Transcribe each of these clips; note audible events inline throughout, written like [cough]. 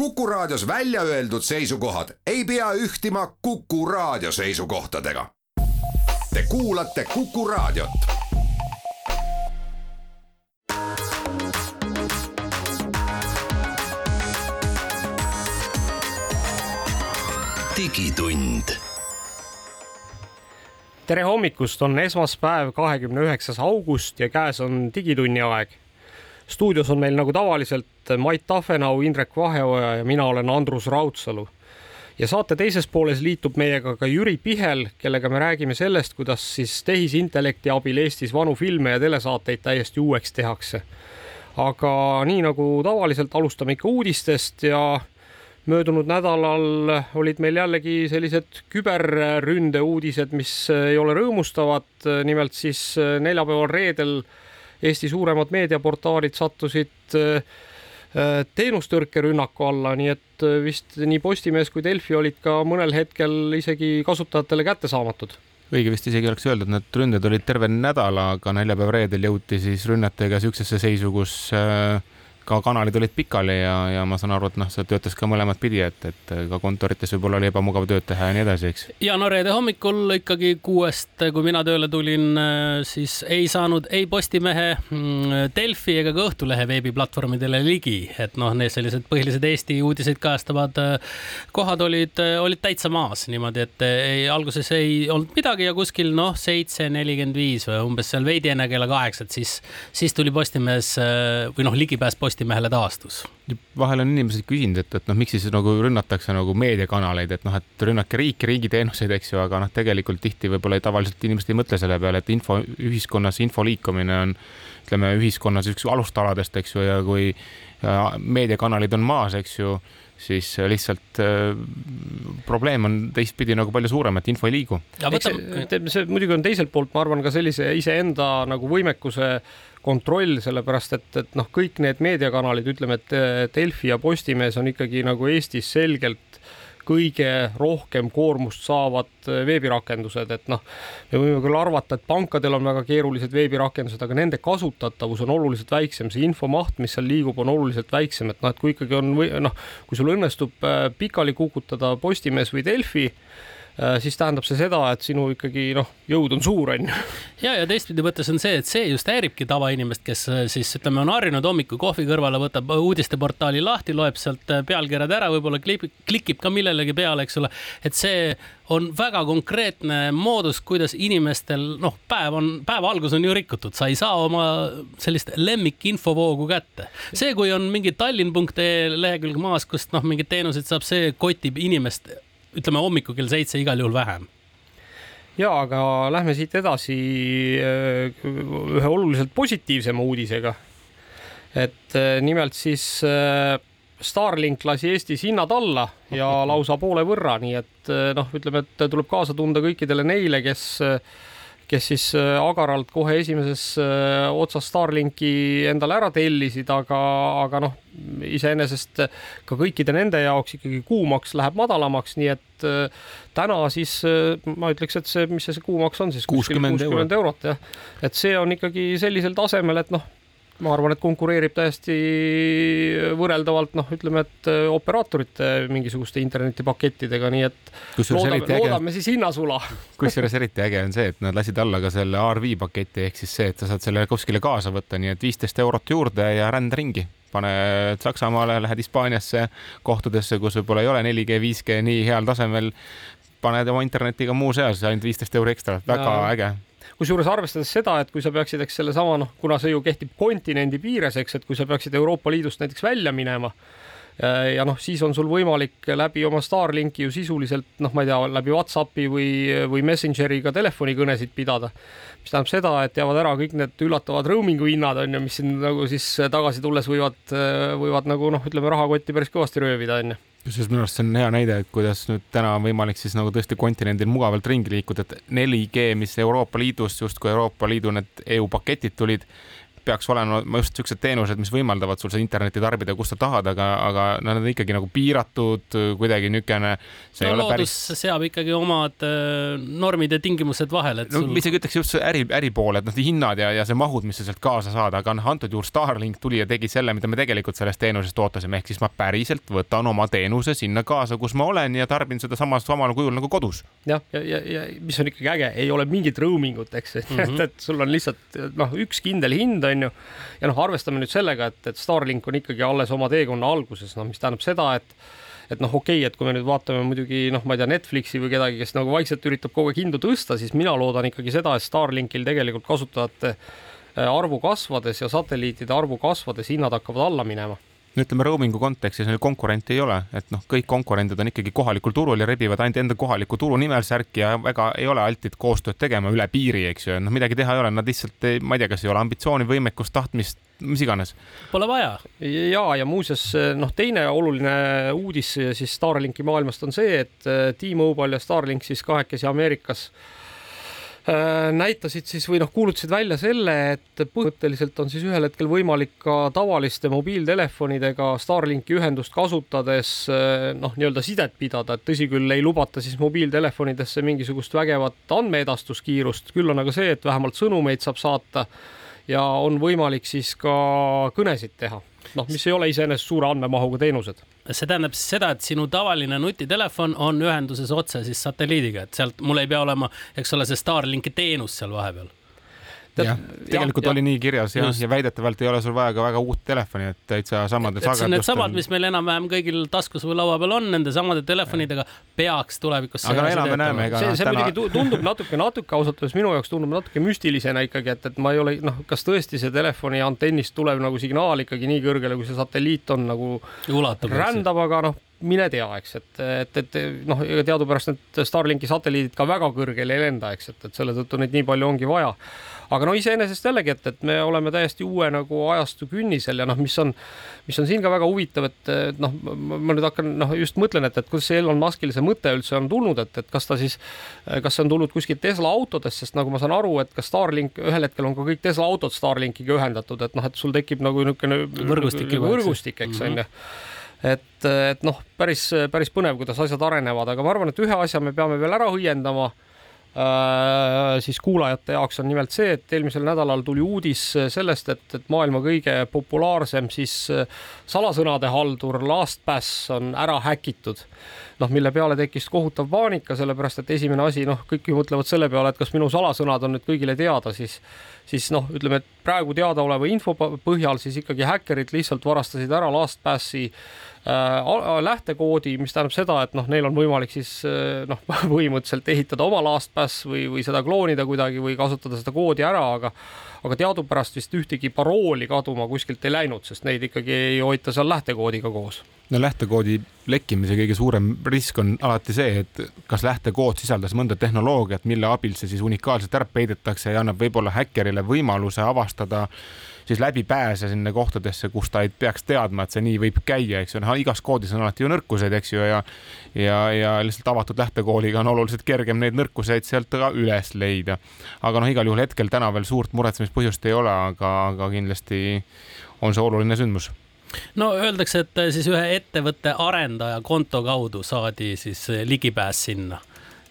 Kuku Raadios välja öeldud seisukohad ei pea ühtima Kuku Raadio seisukohtadega. Te kuulate Kuku Raadiot. digitund tere hommikust, on esmaspäev, kahekümne üheksas august ja käes on Digitunni aeg. Stuudios on meil nagu tavaliselt Mait Tafenau, Indrek Vaheoja ja mina olen Andrus Raudsalu. ja saate teises pooles liitub meiega ka Jüri Pihel, kellega me räägime sellest, kuidas siis tehisintellekti abil Eestis vanu filme ja telesaateid täiesti uueks tehakse. aga nii nagu tavaliselt, alustame ikka uudistest ja möödunud nädalal olid meil jällegi sellised küberründe uudised, mis ei ole rõõmustavad. nimelt siis neljapäeval, reedel Eesti suuremad meediaportaalid sattusid teenustõrkerünnaku alla, nii et vist nii Postimees kui Delfi olid ka mõnel hetkel isegi kasutajatele kättesaamatud. õige vist isegi oleks öeldud, need ründed olid terve nädala, aga neljapäev-reedel jõuti siis rünnatega siuksesse seisu, kus äh, ka kanalid olid pikali ja, ja ma saan aru, et noh, see töötas ka mõlemat pidi, et, et ka kontorites võib-olla oli ebamugav tööd teha ja nii edasi, eks. ja no reede hommikul ikkagi kuuest, kui mina tööle tulin, siis ei saanud ei Postimehe, mm, Delfi ega ka Õhtulehe veebiplatvormidele ligi, et noh, need sellised põhilised Eesti uudiseid kajastavad äh, kohad olid, äh, olid täitsa maas niimoodi, et äh, ei, alguses ei olnud midagi ja kuskil noh, seitse nelikümmend viis või umbes seal veidi enne kella kaheksat, siis, siis tuli Postimehes või noh, ligipääs Postimehele Postimehele taastus. vahel on inimesed küsinud, et, et noh, miks siis nagu rünnatakse nagu meediakanaleid, et noh, et rünnake riiki, riigiteenuseid, eks ju, aga noh, tegelikult tihti võib-olla tavaliselt inimesed ei mõtle selle peale, et info ühiskonnas, info liikumine on ütleme ühiskonnas üks alustaladest, eks ju, ja kui ja meediakanalid on maas, eks ju, siis lihtsalt äh, probleem on teistpidi nagu palju suurem, et info ei liigu. see, see muidugi on teiselt poolt, ma arvan, ka sellise iseenda nagu võimekuse kontroll, sellepärast et, et noh, kõik need meediakanalid, ütleme, et Delfi ja Postimees on ikkagi nagu Eestis selgelt kõige rohkem koormust saavad veebirakendused, et noh, me võime küll arvata, et pankadel on väga keerulised veebirakendused, aga nende kasutatavus on oluliselt väiksem, see infomaht, mis seal liigub, on oluliselt väiksem, et noh, et kui ikkagi on või noh, kui sul õnnestub äh, pikali kukutada Postimees või Delfi Äh, siis tähendab see seda, et sinu ikkagi noh, jõud on suur, on ju. ja, ja teistpidi mõttes on see, et see just häiribki tavainimest, kes äh, siis ütleme, on harjunud hommikul kohvi kõrvale, võtab uudisteportaali lahti, loeb sealt äh, pealkirjad ära, võib-olla klikib, klikib ka millelegi peale, eks ole, et see on väga konkreetne moodus, kuidas inimestel noh, päev on, päeva algus on ju rikutud, sa ei saa oma sellist lemmikinfovoogu kätte. see, kui on mingi tallinn.ee lehekülg maas, kust noh, mingeid teenuseid saab, see kotib inimest ütleme hommikul kell seitse igal juhul vähem ja aga lähme siit edasi äh, ühe oluliselt positiivsema uudisega. et äh, nimelt siis äh, Starlink lasi Eestis hinnad alla ja lausa poole võrra, nii et noh, ütleme, et tuleb kaasa tunda kõikidele neile, kes kes siis äh, agaralt kohe esimeses äh, otsas Starlinki endale ära tellisid, aga, aga noh, iseenesest ka kõikide nende jaoks ikkagi kuumaks läheb madalamaks, nii et äh, täna siis ma ütleks, et see, mis see kuumaks on siis? Kuuskümmend eurot, eurot jah, et see on ikkagi sellisel tasemel, et noh ma arvan, et konkureerib täiesti võrreldavalt noh, ütleme, et äh, operaatorite mingisuguste internetipakettidega, nii et loodame, loodame siis hinnasula. [laughs] kusjuures eriti äge on see, et nad lasid alla ka selle RV paketi ehk siis see, et sa saad selle kuskile kaasa võtta, nii et viisteist eurot juurde ja ränd ringi pane Saksamaale, lähed Hispaaniasse kohtadesse, kus võib-olla ei ole 4G, 5G nii heal tasemel, paned oma internetiga muu seas ainult viisteist euri ekstra, väga ja. äge kusjuures arvestades seda, et kui sa peaksid, eks sellesama noh, kuna see ju kehtib kontinendi piires, eks, et kui sa peaksid Euroopa Liidust näiteks välja minema äh, ja noh, siis on sul võimalik läbi oma Starlinki ju sisuliselt noh, ma ei tea, läbi Whatsappi või, või Messengeriga telefonikõnesid pidada. mis tähendab seda, et jäävad ära kõik need üllatavad roaming'u hinnad on ju, mis siin nagu siis tagasi tulles võivad, võivad nagu noh, ütleme rahakotti päris kõvasti röövida on ju kusjuures minu arust see on hea näide, et kuidas nüüd täna on võimalik siis nagu tõesti kontinendil mugavalt ringi liikuda, et 4G, mis Euroopa Liidust justkui Euroopa Liidu need EU paketid tulid, peaks olema just siuksed teenused, mis võimaldavad sul seda internetti tarbida, kus sa tahad, aga, aga nad on ikkagi nagu piiratud kuidagi niisugune. no loodus päris... seab ikkagi omad äh, normid ja tingimused vahele. no sul... isegi ütleks just see äri, äri pool, et noh, hinnad ja, ja see mahud, mis sa sealt kaasa saad, aga noh, antud juhul Starlink tuli ja tegi selle, mida me tegelikult sellest teenusest ootasime, ehk siis ma päriselt võtan oma teenuse sinna kaasa, kus ma olen ja tarbin seda samas, samal kujul nagu kodus. jah, ja, ja, ja, ja mis on ikkagi äge, ei ole mingit roaming ut, eks [laughs] mm, -hmm. et, et sul on lihtsalt noh, üks kindel hind on ju. ja noh, arvestame nüüd sellega, et, et Starlink on ikkagi alles oma teekonna alguses, noh, mis tähendab seda, et et noh, okei okay,, et kui me nüüd vaatame muidugi noh, ma ei tea, Netflixi või kedagi, kes nagu vaikselt üritab kogu aeg hindu tõsta, siis mina loodan ikkagi seda, et Starlinkil tegelikult kasutajate äh, arvu kasvades ja satelliitide arvu kasvades hinnad hakkavad alla minema no ütleme, roaming'u kontekstis neil konkurenti ei ole, et noh, kõik konkurendid on ikkagi kohalikul turul ja rebivad ainult enda kohaliku turu nimel särki ja väga ei ole altid koostööd tegema üle piiri, eks ju, noh, midagi teha ei ole, nad lihtsalt, ma ei tea, kas ei ole ambitsiooni, võimekust, tahtmist, mis iganes. Pole vaja. ja, ja muuseas noh, teine oluline uudis siis Starlinki maailmast on see, et T-Mobile ja Starlink siis kahekesi Ameerikas Äh, näitasid siis või noh, kuulutasid välja selle, et põhimõtteliselt on siis ühel hetkel võimalik ka tavaliste mobiiltelefonidega Starlinki ühendust kasutades äh, noh, nii-öelda sidet pidada, et tõsi küll, ei lubata siis mobiiltelefonidesse mingisugust vägevat andmeedastuskiirust, küll on aga see, et vähemalt sõnumeid saab saata ja on võimalik siis ka kõnesid teha. Noh, mis ei ole iseenesest suure andmemahuga teenused. See tähendab siis seda, et sinu tavaline nutitelefon on ühenduses otse siis satelliidiga, et sealt mul ei pea olema, eks ole, see Starlinki teenus seal vahepeal jah, tegelikult ja, oli ja. nii kirjas ja, ja väidetavalt ei ole sul vaja ka väga uut telefoni, et täitsa samadel sagedustel. Needsamad, mis meil enam-vähem kõigil taskus või laua peal on, nende samade telefonidega peaks tulevikus. aga elame-näeme. see, see täna... muidugi tundub natuke, natuke ausalt öeldes minu jaoks tundub natuke müstilisena ikkagi, et, et ma ei ole, noh, kas tõesti see telefoni antennist tulev nagu signaal ikkagi nii kõrgele, kui see satelliit on nagu Ulatub, rändab, aga noh mine tea, eks, et, et, et noh, ega teadupärast need Starlinki satelliidid ka väga kõrgele ei lenda, eks, et, et selle tõttu neid nii palju ongi vaja aga no iseenesest jällegi, et, et me oleme täiesti uue nagu ajastu künnisel ja noh, mis on, mis on siin ka väga huvitav, et noh, ma nüüd hakkan noh, just mõtlen, et, et kuidas see Elon Muskil see mõte üldse on tulnud, et, et kas ta siis, kas see on tulnud kuskilt Tesla autodest, sest nagu ma saan aru, et ka Starlink ühel hetkel on ka kõik Tesla autod Starlinkiga ühendatud, et noh, et sul tekib nagu niisugune võrgustik, võrgustik, eks on mm -hmm. ju et, et noh, päris, päris põnev, kuidas asjad arenevad, aga ma arvan, et ühe asja me peame veel ära õiendama siis kuulajate jaoks on nimelt see, et eelmisel nädalal tuli uudis sellest, et, et maailma kõige populaarsem siis äh, salasõnade haldur LastPass on ära häkitud. noh, mille peale tekkis kohutav paanika, sellepärast et esimene asi, noh, kõik ju mõtlevad selle peale, et kas minu salasõnad on nüüd kõigile teada, siis siis noh, ütleme, et praegu teadaoleva info põhjal siis ikkagi häkkerid lihtsalt varastasid ära LastPassi äh, lähtekoodi, mis tähendab seda, et noh, neil on võimalik siis äh, noh, [laughs] põhimõtteliselt ehitada oma LastPass või, või seda kloonida kuidagi või kasutada seda koodi ära, aga aga teadupärast vist ühtegi parooli kaduma kuskilt ei läinud, sest neid ikkagi ei hoita seal lähtekoodiga koos. No lähtekoodi lekkimise kõige suurem risk on alati see, et kas lähtekood sisaldas mõnda tehnoloogiat, mille abil see siis unikaalselt ära peidetakse ja annab võib-olla häkkerile võimaluse avastada siis läbipääse sinna kohtadesse, kus ta ei peaks teadma, et see nii võib käia, eks ju, noh igas koodis on alati ju nõrkused, eks ju, ja ja, ja lihtsalt avatud lähtekooliga on oluliselt kergem neid nõrkuseid sealt ka üles leida. aga noh, igal juhul hetkel täna veel suurt muretsemispõhjust ei ole, aga, aga kindlasti on see oluline sündmus no öeldakse, et siis ühe ettevõtte arendaja konto kaudu saadi siis ligipääs sinna.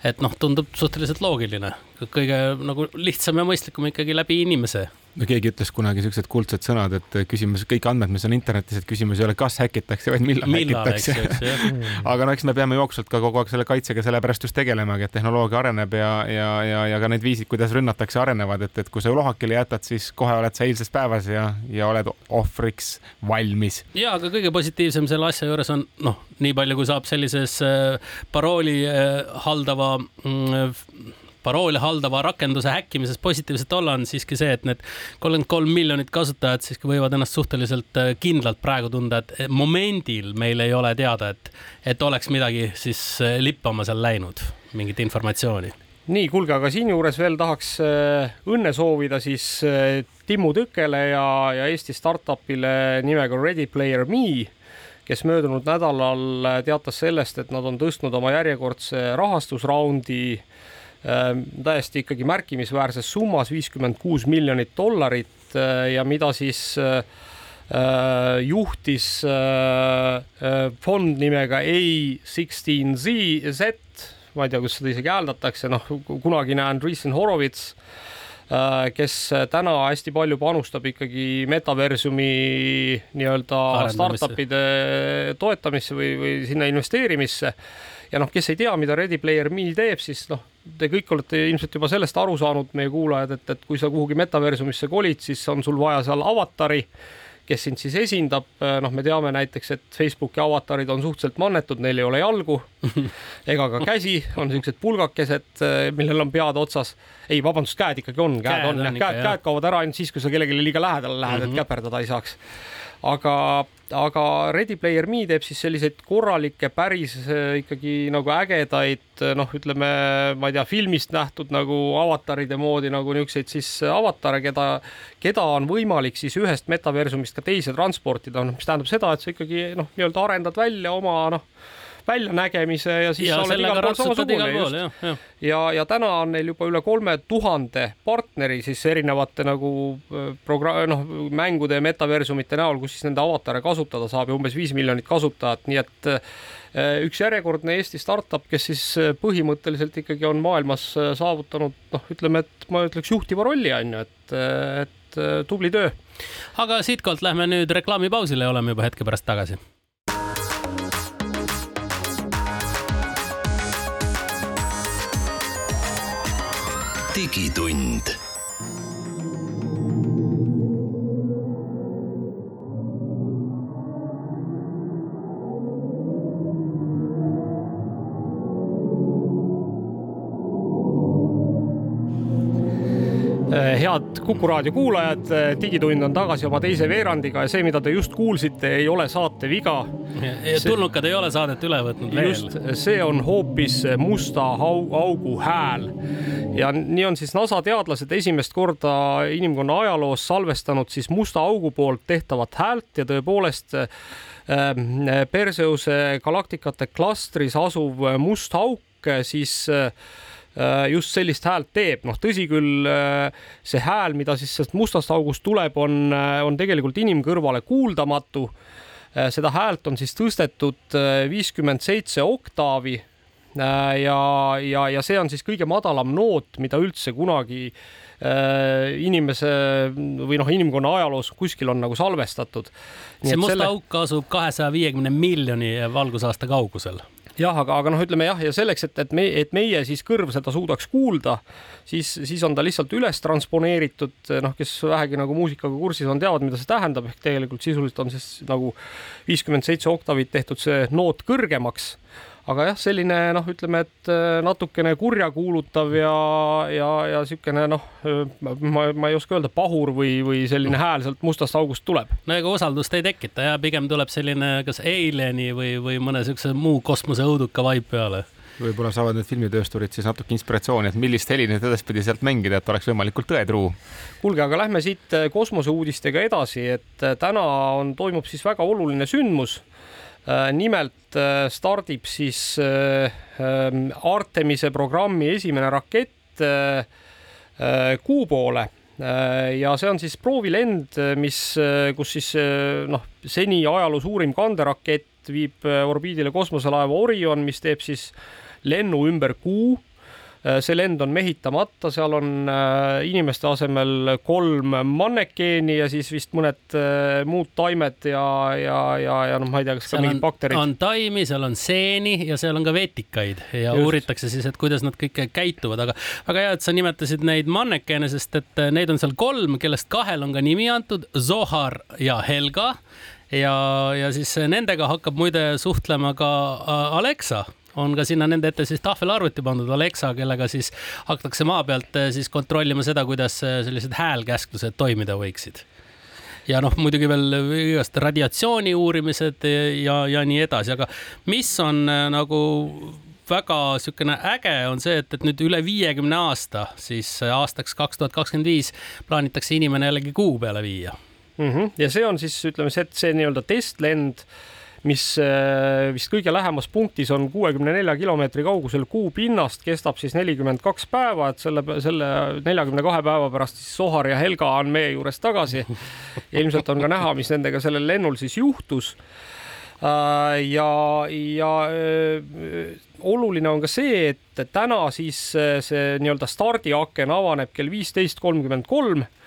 et noh, tundub suhteliselt loogiline, kõige nagu lihtsam ja mõistlikum ikkagi läbi inimese no keegi ütles kunagi siuksed kuldsed sõnad, et küsimus, kõik andmed, mis on internetis, et küsimus ei ole, kas häkitakse, vaid millal, millal häkitakse. [laughs] aga no eks me peame jooksvalt ka kogu aeg selle kaitsega sellepärast just tegelemagi, et tehnoloogia areneb ja, ja, ja, ja ka need viisid, kuidas rünnatakse, arenevad, et, et kui sa ulohakile jätad, siis kohe oled sa eilses päevas ja, ja oled ohvriks valmis. ja, aga kõige positiivsem selle asja juures on noh, nii palju, kui saab sellises äh, parooli äh, haldava mm, paroole haldava rakenduse häkkimises positiivselt olla, on siiski see, et need kolmkümmend kolm miljonit kasutajat siiski võivad ennast suhteliselt äh, kindlalt praegu tunda, et momendil meil ei ole teada, et, et oleks midagi siis äh, lippama seal läinud, mingit informatsiooni. Nii, kuulge, aga siinjuures veel tahaks äh, õnne soovida siis Timmu Tõkele ja, ja Eesti startup'ile nimega Ready Player Me, kes möödunud nädalal teatas sellest, et nad on tõstnud oma järjekordse rahastusraundi täiesti ikkagi märkimisväärses summas, viiskümmend kuus miljonit dollarit ja mida siis juhtis fond nimega A16Z, ma ei tea, kus seda isegi hääldatakse, noh, kunagine Andreessen Horowitz kes täna hästi palju panustab ikkagi metaversumi nii-öelda startup'ide toetamisse või, või sinna investeerimisse. ja noh, kes ei tea, mida Ready Player Me teeb, siis noh, te kõik olete ilmselt juba sellest aru saanud, meie kuulajad, et, et kui sa kuhugi metaversumisse kolid, siis on sul vaja seal avatari kes sind siis esindab, noh, me teame näiteks, et Facebooki avatarid on suhteliselt mannetud, neil ei ole jalgu [laughs] ega ka käsi, on siuksed pulgakesed, millel on pead otsas. ei, vabandust, käed ikkagi on, käed, käed on, on, käed, käed kaovad ära ainult siis, kui sa kellelegi liiga lähedale lähed mm, -hmm. et mhm. käperdada ei saaks aga, aga Ready Player Me teeb siis selliseid korralikke, päris äh, ikkagi nagu ägedaid, äh, noh, ütleme, ma ei tea, filmist nähtud nagu avataride moodi nagu niisuguseid siis avatare, keda, keda on võimalik siis ühest metaversumist ka teise transportida, noh, mis tähendab seda, et sa ikkagi noh, nii-öelda arendad välja oma noh väljanägemise ja siis ja sa oled igal pool samasugune just. ja, ja, ja täna on neil juba üle kolme tuhande partneri siis erinevate nagu äh, progra-, noh, mängude ja metaversumite näol, kus siis nende avatare kasutada saab ja umbes viis miljonit kasutajat, nii et üks järjekordne Eesti startup, kes siis põhimõtteliselt ikkagi on maailmas saavutanud noh, ütleme, et ma ütleks juhtiva rolli on ju, et, et tubli töö. aga siitkohalt lähme nüüd reklaamipausile ja oleme juba hetke pärast tagasi digitund head Kuku raadio kuulajad, Digitund on tagasi oma teise veerandiga ja see, mida te just kuulsite, ei ole saate viga. tulnukad ei ole saadet üle võtnud veel. just, see on hoopis musta augu hääl ja nii on siis NASA teadlased esimest korda inimkonna ajaloos salvestanud siis musta augu poolt tehtavat häält ja tõepoolest äh, Perseuse galaktikate klastris asuv must auk siis Äh, just sellist häält teeb, noh, tõsi küll, äh, see hääl, mida siis sellest mustast august tuleb, on, äh, on tegelikult inimkõrvale kuuldamatu. seda häält on siis tõstetud viiskümmend seitse oktaavi ja, ja, ja see on siis kõige madalam noot, mida üldse kunagi inimese või noh, inimkonna ajaloos kuskil on nagu salvestatud. see must selle... auk asub kahesaja viiekümne miljoni valgusaasta kaugusel jah, aga, aga noh, ütleme jah, ja selleks, et, et me, et meie siis kõrv seda suudaks kuulda, siis, siis on ta lihtsalt üles transponeeritud, noh, kes vähegi nagu muusikaga kursis on, teavad, mida see tähendab, ehk tegelikult sisuliselt on siis nagu viiskümmend seitse oktavit tehtud see noot kõrgemaks aga jah, selline noh, ütleme, et äh, natukene kurjakuulutav ja, ja, ja niisugune noh, ma, ma ei oska öelda, pahur või, või selline hääl sealt mustast august tuleb. no ega usaldust ei tekita ja pigem tuleb selline kas Alieni või, või mõne niisuguse muu kosmoseõuduka vibe peale võib-olla saavad need filmitöösturid siis natuke inspiratsiooni, et millist heli nüüd edaspidi sealt mängida, et oleks võimalikult tõetruu. kuulge, aga lähme siit äh, kosmoseuudistega edasi, et äh, täna on, toimub siis väga oluline sündmus nimelt äh, stardib siis äh, ähm, Artemise programmi esimene rakett kuu poole. Ja see on siis proovilend, mis, kus siis noh, seni ajaloo suurim kanderakett viib orbiidile kosmoselaeva Orion, mis teeb siis lennu ümber Kuu. Äh, see lend on mehitamata, seal on äh, inimeste asemel kolm mannekeeni ja siis vist mõned äh, muud taimed ja, ja, ja, ja noh, ma ei tea, kas seal ka mingid bakterid. on taimi, seal on seeni ja seal on ka vetikaid ja Just. uuritakse siis, et kuidas nad kõik käituvad, aga väga hea, et sa nimetasid neid mannekeene, sest et neid on seal kolm, kellest kahel on ka nimi antud, Zohar ja Helga ja, ja siis nendega hakkab muide suhtlema ka Alexa on ka sinna nende ette siis tahvelarvuti pandud Alexa, kellega siis hakatakse maa pealt eh, siis kontrollima seda, kuidas eh, sellised häälkäsklused toimida võiksid ja noh, muidugi veel igast radiatsiooni uurimised ja, ja nii edasi, aga mis on eh, nagu väga niisugune äge on see, et, et nüüd üle viiekümne aasta, siis aastaks kaks tuhat kakskümmend viis plaanitakse inimene jällegi kuu peale viia mm. -hmm. ja see on siis ütleme see, see nii-öelda testlend mis äh, vist kõige lähemas punktis on kuuekümne nelja kilomeetri kaugusel kuu pinnast, kestab siis nelikümmend kaks päeva, et selle, selle neljakümne kahe päeva pärast siis Sohar ja Helga on meie juures tagasi. ilmselt on ka näha, mis nendega sellel lennul siis juhtus äh, ja, ja öö, oluline on ka see, et täna siis see nii-öelda stardiaken avaneb kell viisteist kolmkümmend kolm Äh,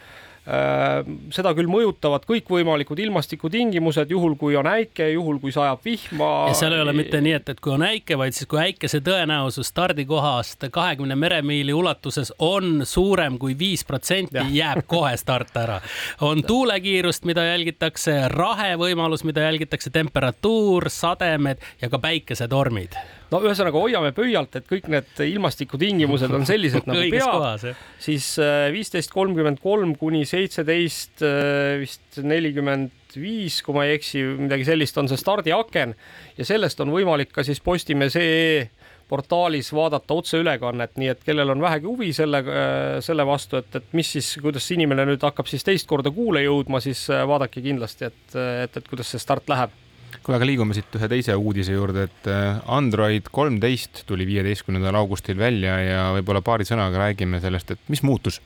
seda küll mõjutavad kõikvõimalikud ilmastikutingimused, juhul kui on äike, juhul kui sajab vihma. ja seal ei ole mitte nii, et, et kui on äike, vaid siis kui äikese tõenäosus stardikohast kahekümne meremiili ulatuses on suurem kui viis protsenti, jääb kohe start ära. on tuulekiirust, mida jälgitakse, rahe võimalus, mida jälgitakse, temperatuur, sademed ja ka päikesetormid no ühesõnaga hoiame pöialt, et kõik need ilmastikutingimused on sellised nagu peab, siis äh, viisteist kolmkümmend kolm kuni seitseteist äh, vist nelikümmend viis, kui ma ei eksi, midagi sellist on see stardiaken. Ja sellest on võimalik ka siis Postimees.ee portaalis vaadata otseülekannet, nii et kellel on vähegi huvi selle, äh, selle vastu, et, et mis siis, kuidas inimene nüüd hakkab siis teist korda kuule jõudma, siis vaadake kindlasti, et, et, et kuidas see start läheb kuule, aga liigume siit ühe teise uudise juurde, et äh, Android kolmteist tuli viieteistkümnendal augustil välja ja võib-olla paari sõnaga räägime sellest, et mis muutus.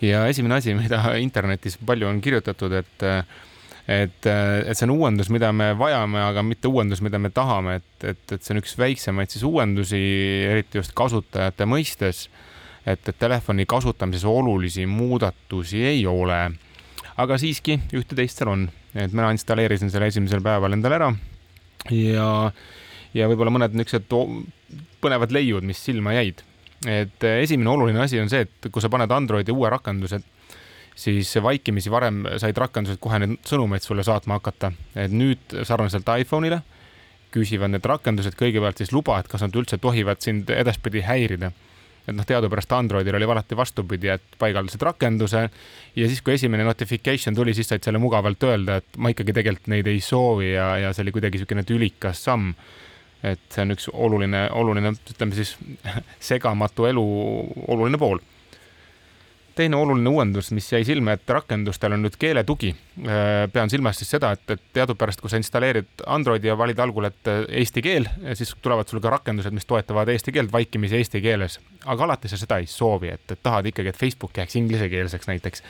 ja esimene asi, [laughs] mida internetis palju on kirjutatud, et äh, et, äh, et see on uuendus, mida me vajame, aga mitte uuendus, mida me tahame, et, et, et see on üks väiksemaid siis uuendusi, eriti just kasutajate mõistes. et, et telefoni kasutamises olulisi muudatusi ei ole. aga siiski ühte-teist seal on et mina installeerisin selle esimesel päeval endale ära ja, ja võib-olla mõned niisugused põnevad leiud, mis silma jäid. et esimene oluline asi on see, et kui sa paned Androidi uue rakenduse, siis vaikimisi varem said rakendused kohe neid sõnumeid sulle saatma hakata, et nüüd sarnaselt iPhone'ile küsivad need rakendused kõigepealt siis luba, et kas nad üldse tohivad sind edaspidi häirida et noh, teadupärast Androidil oli alati vastupidi, et paigaldasid rakenduse ja siis, kui esimene notification tuli, siis said selle mugavalt öelda, et ma ikkagi tegelikult neid ei soovi ja, ja see oli kuidagi niisugune tülikas samm. et see on üks oluline, oluline, ütleme siis [laughs] segamatu elu oluline pool teine oluline uuendus, mis jäi silma, et rakendustel on nüüd keeletugi. Äh, pean silmas siis seda, et, et teadupärast, kui sa installeerid Androidi ja valid algul, et äh, eesti keel, siis tulevad sulle ka rakendused, mis toetavad eesti keelt vaikimisi eesti keeles. aga alati sa seda ei soovi, et, et tahad ikkagi, et Facebook jääks inglisekeelseks näiteks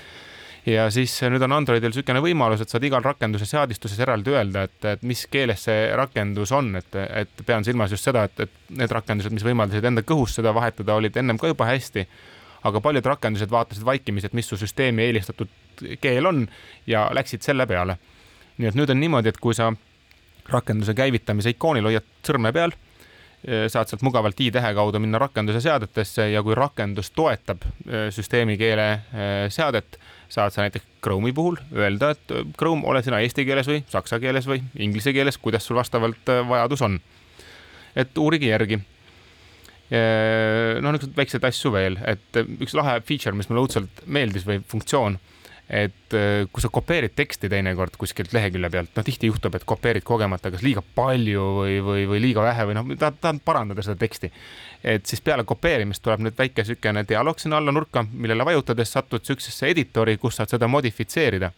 ja siis nüüd on Androidil niisugune võimalus, et saad igal rakenduse seadistuses eraldi öelda, et, et mis keeles see rakendus on, et, et pean silmas just seda, et, et need rakendused, mis võimaldasid enda kõhus seda vahetada, olid ennem ka juba hästi aga paljud rakendused vaatasid vaikimisi, et mis su süsteemi eelistatud keel on ja läksid selle peale. nii et nüüd on niimoodi, et kui sa rakenduse käivitamise ikoonil hoiad sõrme peal, eh, saad sealt mugavalt i-tähe kaudu minna rakenduse seadetesse ja kui rakendus toetab eh, süsteemi keele eh, seadet, saad sa näiteks Chrome'i puhul öelda, et Chrome, ole sina eesti keeles või saksa keeles või inglise keeles, kuidas sul vastavalt vajadus on. et uurige järgi noh, niisuguseid väikseid asju veel, et üks lahe feature, mis mulle õudselt meeldis või funktsioon, et äh, kui sa kopeerid teksti teinekord kuskilt lehekülje pealt, no tihti juhtub, et kopeerid kogemata kas liiga palju või, või, või liiga vähe või noh, tahad, tahad parandada seda teksti. et siis peale kopeerimist tuleb nüüd väike niisugune dialoog sinna alla nurka, millele vajutades satud niisugusesse editori, kus saad seda modifitseerida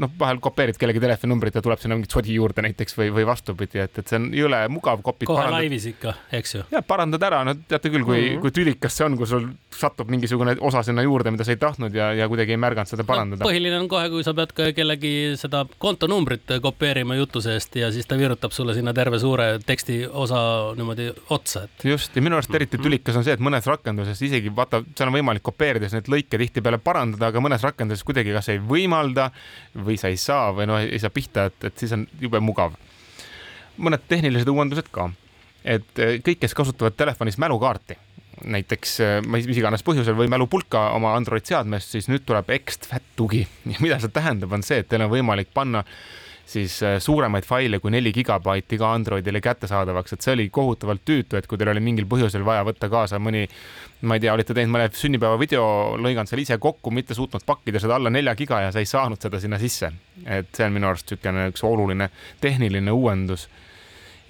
noh, vahel kopeerid kellegi telefoninumbrit ja tuleb sinna mingit sodi juurde näiteks või, või vastupidi, et, et see on jõle mugav kopid. kohe parandad... laivis ikka, eks ju. ja parandad ära, no teate küll, kui mm, -hmm. kui tülikas see on, kui sul satub mingisugune osa sinna juurde, mida sa ei tahtnud ja, ja kuidagi ei märganud seda parandada no,. põhiline on kohe, kui sa pead ka kellegi seda kontonumbrit kopeerima jutu seest ja siis ta virutab sulle sinna terve suure teksti osa niimoodi otsa, et. just ja minu arust eriti mhm. tülikas on see, et mõnes rakenduses isegi vaata, seal on võimalik kopeerides neid lõike tihtipeale parandada, aga mõnes rakenduses kuidagi kas ei võimalda või sa ei saa või noh, ei saa pihta, et, et siis on jube mugav. mõned tehnilised uuendused ka, et eh, kõik, kes kasutavad telefonis mälukaarti, näiteks eh, mis iganes põhjusel või mälupulka oma Android seadmes, siis nüüd tuleb extFAT tugi [laughs] ja mida see tähendab, on see, et teil on võimalik panna siis äh, suuremaid faile kui neli gigabaiti ka Androidile kättesaadavaks, et see oli kohutavalt tüütu, et kui teil oli mingil põhjusel vaja võtta kaasa mõni, ma ei tea, olite teinud mõne sünnipäeva video, lõiganud selle ise kokku, mitte suutnud pakkida seda alla nelja giga ja sa ei saanud seda sinna sisse. et see on minu arust niisugune üks oluline tehniline uuendus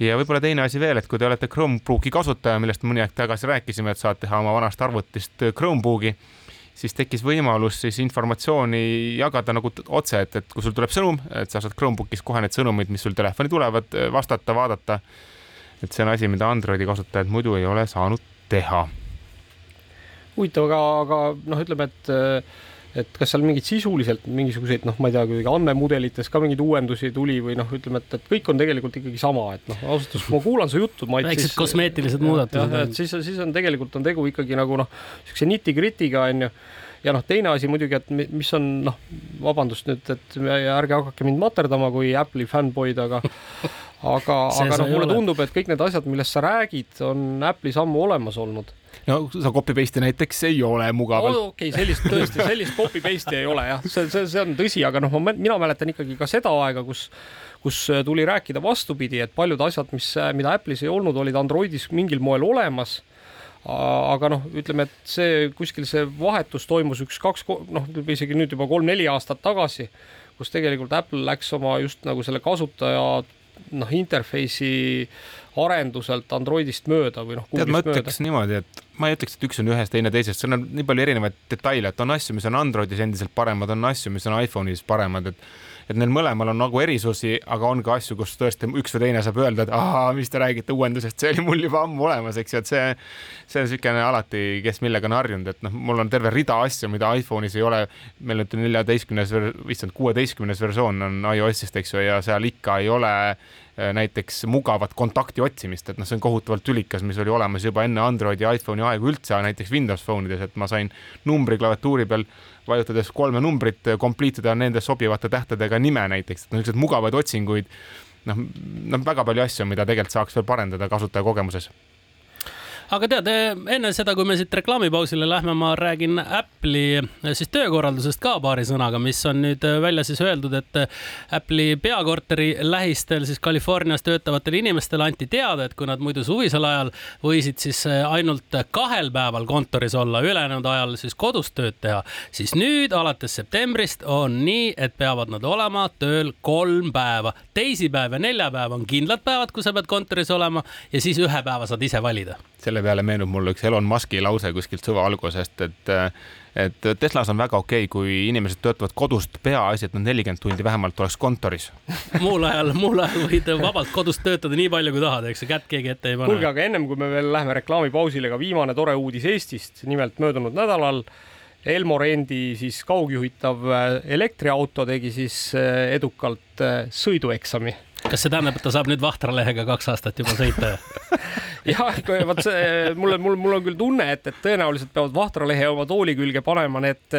ja võib-olla teine asi veel, et kui te olete Chromebooki kasutaja, millest mõni aeg tagasi rääkisime, et saad teha oma vanast arvutist Chromebooki siis tekkis võimalus siis informatsiooni jagada nagu otse, et, et kui sul tuleb sõnum, et sa saad Chromebookis kohe need sõnumid, mis sul telefoni tulevad, vastata, vaadata. et see on asi, mida Androidi kasutajad muidu ei ole saanud teha. huvitav, aga, aga noh, ütleme, et et kas seal mingid sisuliselt mingisuguseid noh, ma ei tea, kuidagi andmemudelites ka mingeid uuendusi tuli või noh, ütleme, et, et kõik on tegelikult ikkagi sama, et noh, ausalt öeldes, ma kuulan su juttu, Mait, väiksed kosmeetilised muudatused. et siis, siis on tegelikult on tegu ikkagi nagu noh, niisuguse niti-gritiga onju ja noh, teine asi muidugi, et mis on noh, vabandust nüüd, et ärge hakake mind materdama kui Apple'i fännboid, aga [laughs] aga, aga noh, mulle ole. tundub, et kõik need asjad, millest sa räägid, on Apple'is ammu olemas olnud no sa copy paste'i näiteks ei ole mugavalt oh,. okei okay,, sellist tõesti, sellist copy paste'i ei ole jah, see, see, see on tõsi, aga noh, mina mäletan ikkagi ka seda aega, kus kus tuli rääkida vastupidi, et paljud asjad, mis, mida Apple'is ei olnud, olid Androidis mingil moel olemas aga noh, ütleme, et see kuskil see vahetus toimus üks-kaks, noh, isegi nüüd juba kolm-neli aastat tagasi, kus tegelikult Apple läks oma just nagu selle kasutaja noh, interface'i arenduselt Androidist mööda või noh. tead, ma ütleks mööda. niimoodi, et ma ei ütleks, et üks on ühest, teine teisest, seal on nii palju erinevaid detaile, et on asju, mis on Androidis endiselt paremad, on asju, mis on iPhone'is paremad, et et neil mõlemal on nagu erisusi, aga on ka asju, kus tõesti üks või teine saab öelda, et aa, mis te räägite uuendusest, see oli mul juba ammu olemas, eks ju, et see, see on niisugune alati, kes millega on harjunud, et noh, mul on terve rida asju, mida iPhone'is ei ole. meil on neljateistkümnes, issand, kuueteistkümnes versioon on iOS-ist, eks ju, ja seal ikka ei ole näiteks mugavat kontakti otsimist, et noh, see on kohutavalt tülikas, mis oli olemas juba enne Androidi ja iPhone'i aegu üldse, näiteks Windows Phone ides, et ma sain numbri klaviatuuri peal vajutades kolme numbrit, complete ida nende sobivate tähtedega nime näiteks, et niisuguseid mugavaid otsinguid noh, noh, väga palju asju, mida tegelikult saaks veel parendada kasutajakogemuses aga tead, enne seda, kui me siit reklaamipausile lähme, ma räägin Apple'i eh, siis töökorraldusest ka paari sõnaga, mis on nüüd eh, välja siis öeldud, et eh, Apple'i peakorteri lähistel siis Californias töötavatele inimestele anti teada, et kui nad muidu suvisel ajal võisid siis ainult kahel päeval kontoris olla, ülejäänud ajal siis kodus tööd teha, siis nüüd alates septembrist on nii, et peavad nad olema tööl kolm päeva. teisipäev ja neljapäev on kindlad päevad, kui sa pead kontoris olema ja siis ühe päeva saad ise valida selle peale meenub mulle üks Elon Musk'i lause kuskilt suve algusest, et et Teslas on väga okei okay,, kui inimesed töötavad kodust, peaasi, et nad nelikümmend tundi vähemalt oleks kontoris. Muul ajal, muul ajal võid vabalt kodust töötada nii palju, kui tahad, eks kätt keegi ette ei pane. kuulge, aga ennem kui me veel läheme reklaamipausile, ka viimane tore uudis Eestist, nimelt möödunud nädalal Elmo Rendi siis kaugjuhitav elektriauto tegi siis edukalt sõidueksami kas see tähendab, et ta saab nüüd Vahtralehega kaks aastat juba sõita [laughs] jah, vot see mul on, mul, mul on küll tunne, et, et tõenäoliselt peavad Vahtralehe oma tooli külge panema need,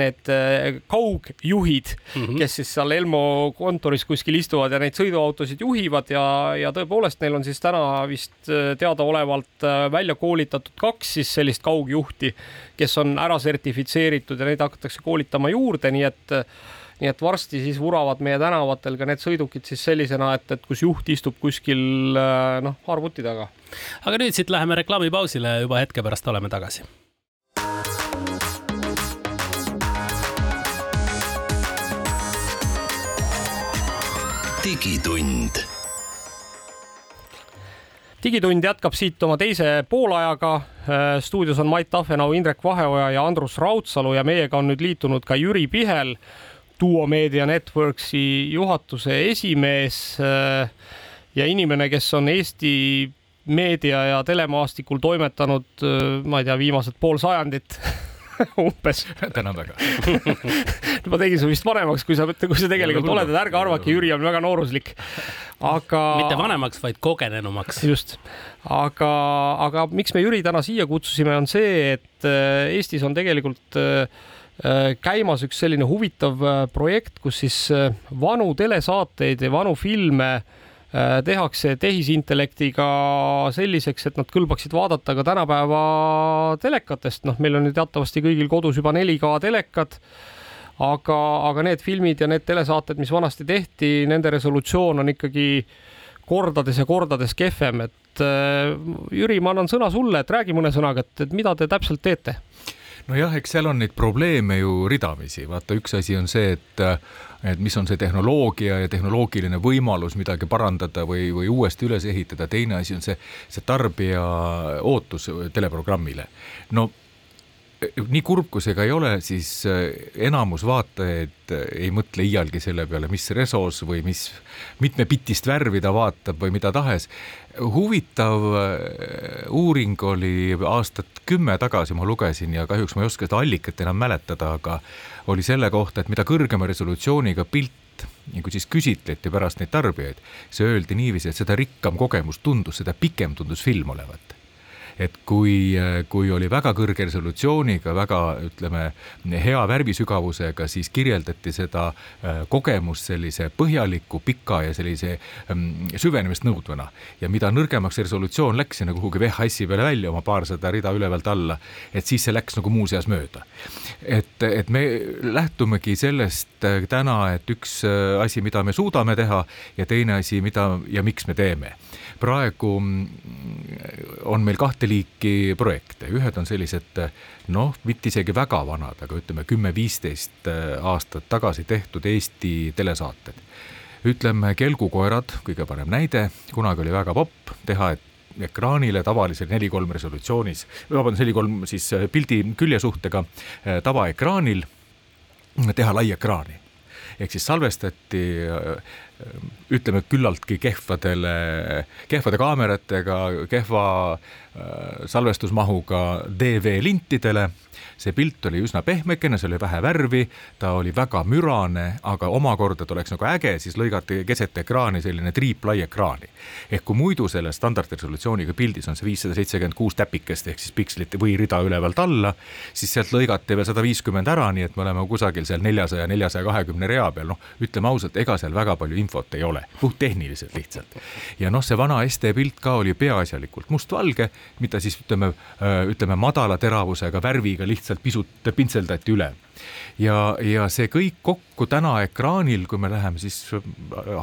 need äh, kaugjuhid mm, -hmm. kes siis seal Elmo kontoris kuskil istuvad ja neid sõiduautosid juhivad ja, ja tõepoolest neil on siis täna vist äh, teadaolevalt äh, välja koolitatud kaks siis sellist kaugjuhti, kes on ära sertifitseeritud ja neid hakatakse koolitama juurde, nii et nii et varsti siis vuravad meie tänavatel ka need sõidukid siis sellisena, et, et kus juht istub kuskil äh, noh, arvuti taga. aga nüüd siit läheme reklaamipausile, juba hetke pärast oleme tagasi. digitund digitund jätkab siit oma teise poolajaga. Äh, stuudios on Mait Tafenau, Indrek Vaheoja ja Andrus Raudsalu ja meiega on nüüd liitunud ka Jüri Pihel Duo Media Networksi juhatuse esimees äh, ja inimene, kes on Eesti meedia ja telemaastikul toimetanud, äh, ma ei tea, viimased pool sajandit [laughs] umbes. tänan väga [laughs] ma tegin su vist vanemaks, kui sa, kui sa tegelikult oled, et ärge arvake, Jüri on väga nooruslik. aga. mitte vanemaks, vaid kogenenumaks. just, aga, aga miks me Jüri täna siia kutsusime, on see, et äh, Eestis on tegelikult äh, Äh, käimas üks selline huvitav äh, projekt, kus siis äh, vanu telesaateid ja vanu filme tehakse tehisintellektiga selliseks, et nad kõlbaksid vaadata ka tänapäeva telekatest, noh, meil on ju teatavasti kõigil kodus juba 4K telekad aga, aga need filmid ja need telesaated, mis vanasti tehti, nende resolutsioon on ikkagi kordades ja kordades kehvem, et Jüri, ma annan sõna sulle, et räägi mõne sõnaga, et, et mida te täpselt teete nojah, eks seal on neid probleeme ju ridamisi, vaata, üks asi on see, et et mis on see tehnoloogia ja tehnoloogiline võimalus midagi parandada või, või uuesti üles ehitada, teine asi on see, see tarbija ootus teleprogrammile. no nii kurb kui see ka ei ole, siis enamus vaatajaid ei mõtle iialgi selle peale, mis resos või mis mitmepitist värvi ta vaatab või mida tahes. huvitav uuring oli aastat kümme tagasi, ma lugesin ja kahjuks ma ei oska seda allikat enam mäletada, aga oli selle kohta, et mida kõrgema resolutsiooniga pilt ja kui siis küsitleti pärast neid tarbijaid, see öeldi niiviisi, et seda rikkam kogemus tundus, seda pikem tundus film olevat et kui, kui oli väga kõrge resolutsiooniga, väga ütleme, hea värvisügavusega, siis kirjeldati seda äh, kogemust sellise põhjaliku, pika ja sellise ähm, süvenemist nõudvana. ja mida nõrgemaks resolutsioon läks sinna kuhugi VHS-i peale välja oma paarsada rida ülevalt alla, et siis see läks nagu muuseas mööda. et, et me lähtumegi sellest äh, täna, et üks äh, asi, mida me suudame teha ja teine asi, mida ja miks me teeme praegu mm, on meil kahte liiki projekte, ühed on sellised noh, mitte isegi väga vanad, aga ütleme kümme-viisteist äh, aastat tagasi tehtud Eesti telesaated. ütleme Kelgukoerad, kõige parem näide, kunagi oli väga popp teha, et ekraanile tavalisel neli kolm resolutsioonis, vabandust, neli kolm siis äh, pildi küljesuhtega äh, tavaekraanil teha laiekraani ehk siis salvestati ütleme küllaltki kehvadele, kehvade kaameratega, kehva äh, salvestusmahuga DV-lintidele see pilt oli üsna pehmekene, seal oli vähe värvi, ta oli väga mürane, aga omakorda ta oleks nagu äge, siis lõigati keset ekraani selline triiplai ekraani. ehk kui muidu selle standardresolutsiooniga pildis on see viissada seitsekümmend kuus täpikest ehk siis pikslit või rida ülevalt alla, siis sealt lõigati veel sada viiskümmend ära, nii et me oleme kusagil seal neljasaja, neljasaja kahekümne rea peal, noh, ütleme ausalt, ega seal väga palju infot ei ole, puhttehniliselt lihtsalt. ja noh, see vana SD pilt ka oli peaasjalikult mustvalge, mida siis ütleme, ütleme madala teravusega värviga lihtsalt pisut pintseldati üle. ja, ja see kõik kokku täna ekraanil, kui me läheme siis äh,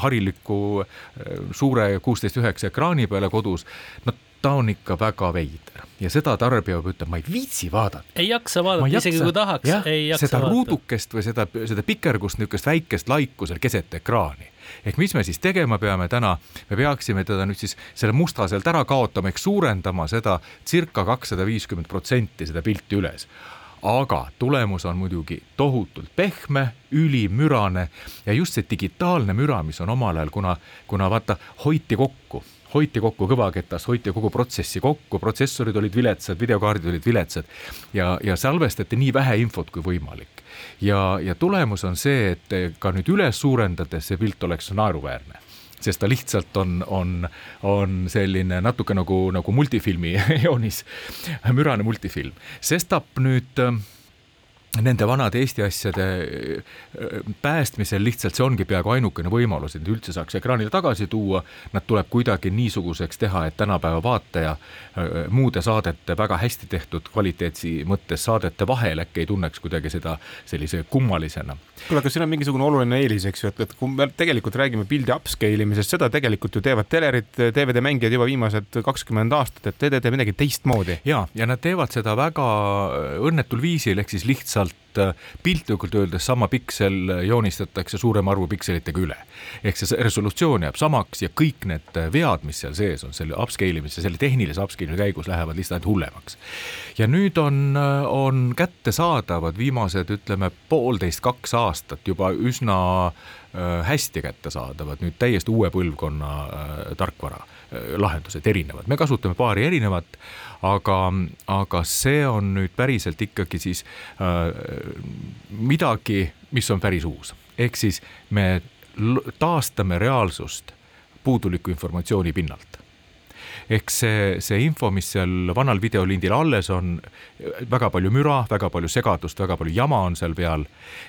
hariliku äh, suure kuusteist üheksa ekraani peale kodus, no ta on ikka väga veider ja seda tarbija peab ütlema, ma ei viitsi vaadata. ei jaksa vaadata, isegi kui tahaks, ei jaksa seda vaadata. ruudukest või seda, seda pikergust, niisugust väikest laiku seal keset ekraani ehk mis me siis tegema peame täna, me peaksime teda nüüd siis selle musta sealt ära kaotama ehk suurendama seda circa kakssada viiskümmend protsenti seda pilti üles. Aga tulemus on muidugi tohutult pehme, ülimürane ja just see digitaalne müra, mis on omal ajal, kuna, kuna vaata, hoiti kokku hoiti kokku kõvaketast, hoiti kogu protsessi kokku, protsessorid olid viletsad, videokaardid olid viletsad ja, ja salvestati nii vähe infot kui võimalik. ja, ja tulemus on see, et ka nüüd üles suurendades see pilt oleks naeruväärne sest ta lihtsalt on, on, on selline natuke nagu, nagu multifilmi [laughs] joonis, mürane multifilm. sestap nüüd äh, nende vanade Eesti asjade päästmisel lihtsalt see ongi peaaegu ainukene võimalus, et üldse saaks ekraanile tagasi tuua. Nad tuleb kuidagi niisuguseks teha, et tänapäeva vaataja muude saadete väga hästi tehtud kvaliteetsi mõttes saadete vahel äkki ei tunneks kuidagi seda sellise kummalisena. kuule, aga siin on mingisugune oluline eelis, eks ju, et, et kui me tegelikult räägime pildi upscale imisest, seda tegelikult ju teevad telerid, DVD-mängijad juba viimased kakskümmend aastat, et te teete midagi teistmoodi. ja, ja nad teevad seda väga õnnetul viisil, ehk siis lihtsalt lihtsalt äh, piltlikult öeldes sama piksel joonistatakse suurema arvu pikselitega üle. ehk see resolutsioon jääb samaks ja kõik need äh, vead, mis seal sees on, selle upscale imise, selle tehnilise upscale'i käigus lähevad lihtsalt hullemaks. ja nüüd on, äh, on kättesaadavad viimased, ütleme, poolteist, kaks aastat juba üsna hästi kättesaadavad nüüd täiesti uue põlvkonna tarkvara lahendused erinevad, me kasutame paari erinevat, aga, aga see on nüüd päriselt ikkagi siis äh, midagi, mis on päris uus. ehk siis me taastame reaalsust puuduliku informatsiooni pinnalt ehk see, see info, mis seal vanal videolindil alles on, väga palju müra, väga palju segadust, väga palju jama on seal peal.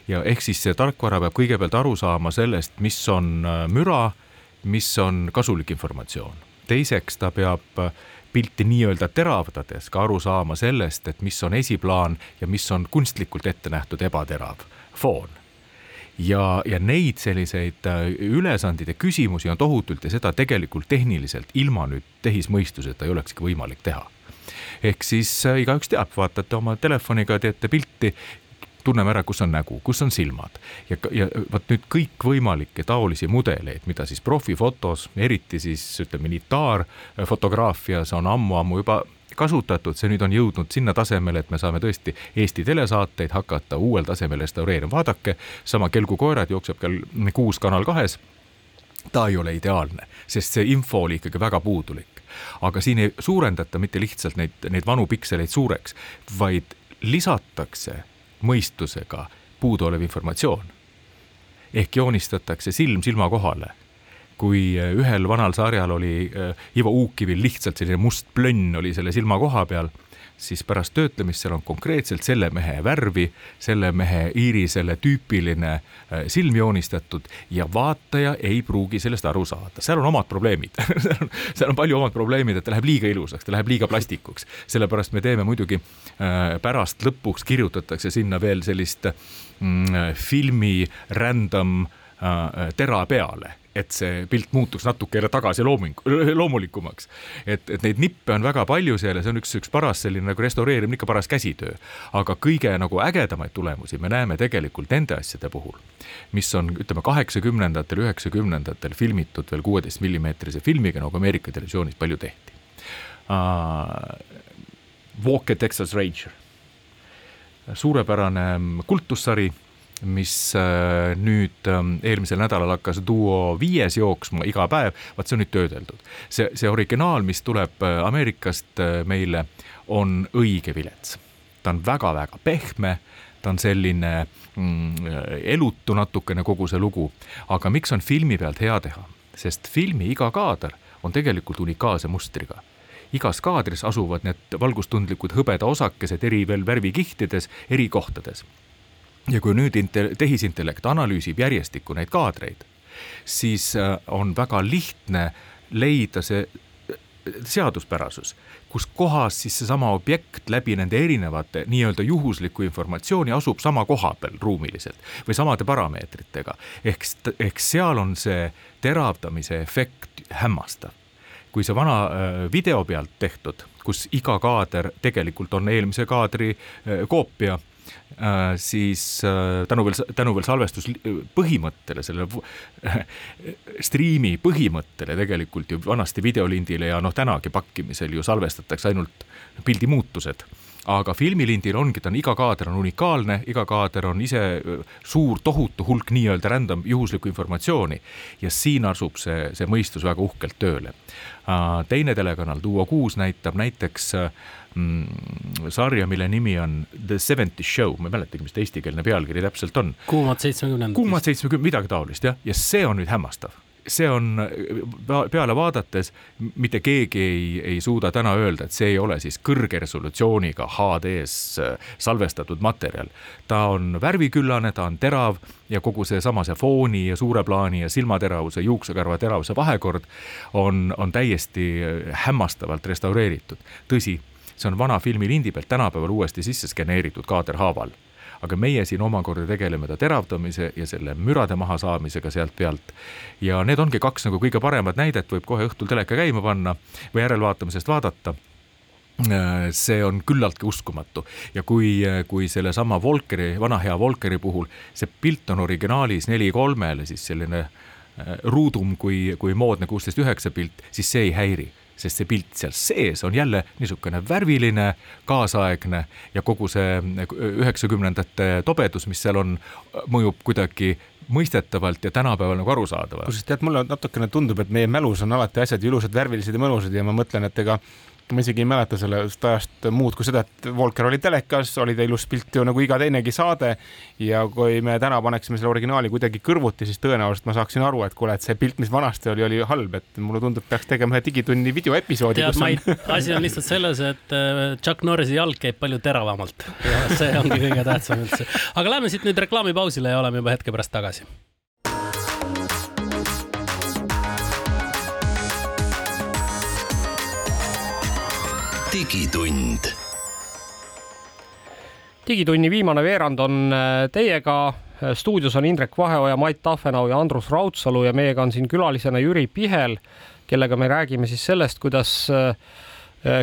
ja ehk siis see tarkvara peab kõigepealt aru saama sellest, mis on äh, müra, mis on kasulik informatsioon teiseks ta peab äh, pilti nii-öelda teravdades ka aru saama sellest, et mis on esiplaan ja mis on kunstlikult ette nähtud ebaterav foon. ja, ja neid selliseid äh, ülesandeid ja küsimusi on tohutult ja seda tegelikult tehniliselt ilma nüüd tehismõistuseta ei olekski võimalik teha ehk siis äh, igaüks teab, vaatate oma telefoniga, teete pilti tunneme ära, kus on nägu, kus on silmad ja, ja vot nüüd kõikvõimalikke taolisi mudeleid, mida siis profifotos, eriti siis ütleme nitaarfotograafias on ammu-ammu juba kasutatud, see nüüd on jõudnud sinna tasemele, et me saame tõesti Eesti telesaateid hakata uuel tasemel restaureerima. vaadake, sama Kelgukoerad jookseb kell kuus Kanal kahes. ta ei ole ideaalne, sest see info oli ikkagi väga puudulik. aga siin ei suurendata mitte lihtsalt neid, neid vanu pikseleid suureks, vaid lisatakse mõistusega puuduolev informatsioon. ehk joonistatakse silm silma kohale kui äh, ühel vanal sarjal oli äh, Ivo Uukivil lihtsalt selline must plönn oli selle silma koha peal, siis pärast töötlemist seal on konkreetselt selle mehe värvi, selle mehe iirisele tüüpiline äh, silm joonistatud ja vaataja ei pruugi sellest aru saada, seal on omad probleemid. [laughs] Seal on palju omad probleemid, et ta läheb liiga ilusaks, ta läheb liiga plastikuks, sellepärast me teeme muidugi pärast lõpuks kirjutatakse sinna veel sellist mm, filmi random tera peale et see pilt muutuks natuke jälle tagasi looming, loomulikumaks. et, et neid nippe on väga palju seal ja see on üks, üks paras selline nagu restaureerimine, ikka paras käsitöö. aga kõige nagu ägedamaid tulemusi me näeme tegelikult nende asjade puhul, mis on, ütleme, kaheksakümnendatel, üheksakümnendatel filmitud veel kuueteist millimeetrise filmiga, nagu Ameerika televisioonis palju tehti uh,. Walk a Texas Ranger, suurepärane kultussari mis äh, nüüd ähm, eelmisel nädalal hakkas Duo viies jooksma iga päev, vaat see on nüüd töödeldud. see, see originaal, mis tuleb äh, Ameerikast äh, meile, on õige vilets. ta on väga-väga pehme, ta on selline mm, elutu natukene kogu see lugu, aga miks on filmi pealt hea teha, sest filmi iga kaader on tegelikult unikaalse mustriga. Igas kaadris asuvad need valgustundlikud hõbeda osakesed eri veel värvikihtides eri kohtades ja kui nüüd tehisintellekt analüüsib järjestikku neid kaadreid, siis äh, on väga lihtne leida see äh, seaduspärasus, kus kohas siis seesama objekt läbi nende erinevate nii-öelda juhusliku informatsiooni asub sama koha peal ruumiliselt või samade parameetritega. ehk, ehk seal on see teravdamise efekt hämmastav. kui see vana äh, video pealt tehtud, kus iga kaader tegelikult on eelmise kaadri koopia siis äh, tänu veel, tänu veel salvestuspõhimõttele, selle [laughs] striimi põhimõttele tegelikult ju vanasti videolindile ja noh, tänagi pakkimisel ju salvestatakse ainult pildi muutused aga filmilindil ongi, ta on, iga kaader on unikaalne, iga kaader on ise suur tohutu hulk nii-öelda random juhuslikku informatsiooni ja siin asub see, see mõistus väga uhkelt tööle. teine telekanal, Duo kuus näitab näiteks mm, sarja, mille nimi on The Seventies Show, ma ei mäletagi, mis ta eestikeelne pealkiri täpselt on. kuumad seitsmekümnendad. kuumad seitsmekümnendad, midagi taolist jah, ja see on nüüd hämmastav see on peale vaadates mitte keegi ei, ei suuda täna öelda, et see ei ole siis kõrge resolutsiooniga HD-s äh, salvestatud materjal. ta on värviküllane, ta on terav ja kogu seesama see fooni ja suure plaani ja silmateravuse, juuksekarva teravuse vahekord on, on täiesti äh, hämmastavalt restaureeritud. tõsi, see on vana filmi lindi pealt tänapäeval uuesti sisse skeneeritud kaaderhaaval aga meie siin omakorda tegeleme ta teravdamise ja selle mürade mahasaamisega sealt pealt. ja need ongi kaks nagu kõige paremat näidet, võib kohe õhtul teleka käima panna või järelvaatamisest vaadata. See on küllaltki uskumatu. Ja kui, kui sellesama Volkeri, vana hea Volkeri puhul see pilt on originaalis neli kolmele, siis selline äh, ruudum kui, kui moodne kuusteist üheksa pilt, siis see ei häiri sest see pilt seal sees on jälle niisugune värviline, kaasaegne ja kogu see üheksakümnendate tobedus, mis seal on, mõjub kuidagi mõistetavalt ja tänapäeval nagu arusaadavalt. kusjuures tead, mulle natukene tundub, et meie mälus on alati asjad ilusad, värvilised ja mõnusad ja ma mõtlen, et ega ma isegi ei mäleta sellest ajast muud kui seda, et Volker oli telekas, oli ta ilus pilt ju nagu iga teinegi saade. ja kui me täna paneksime selle originaali kuidagi kõrvuti, siis tõenäoliselt ma saaksin aru, et kuule, et see pilt, mis vanasti oli, oli halb, et mulle tundub, peaks tegema ühe Digitunni videoepisoodi. ei, asi on lihtsalt selles, et äh, Chuck Norrisi jalg käib palju teravamalt ja see ongi kõige tähtsam üldse. aga lähme siit nüüd reklaamipausile ja oleme juba hetke pärast tagasi digitund. digitunni viimane veerand on äh, teiega. stuudios on Indrek Vaheoja, Mait Tafenau ja Andrus Raudsalu ja meiega on siin külalisena Jüri Pihel, kellega me räägime siis sellest, kuidas äh,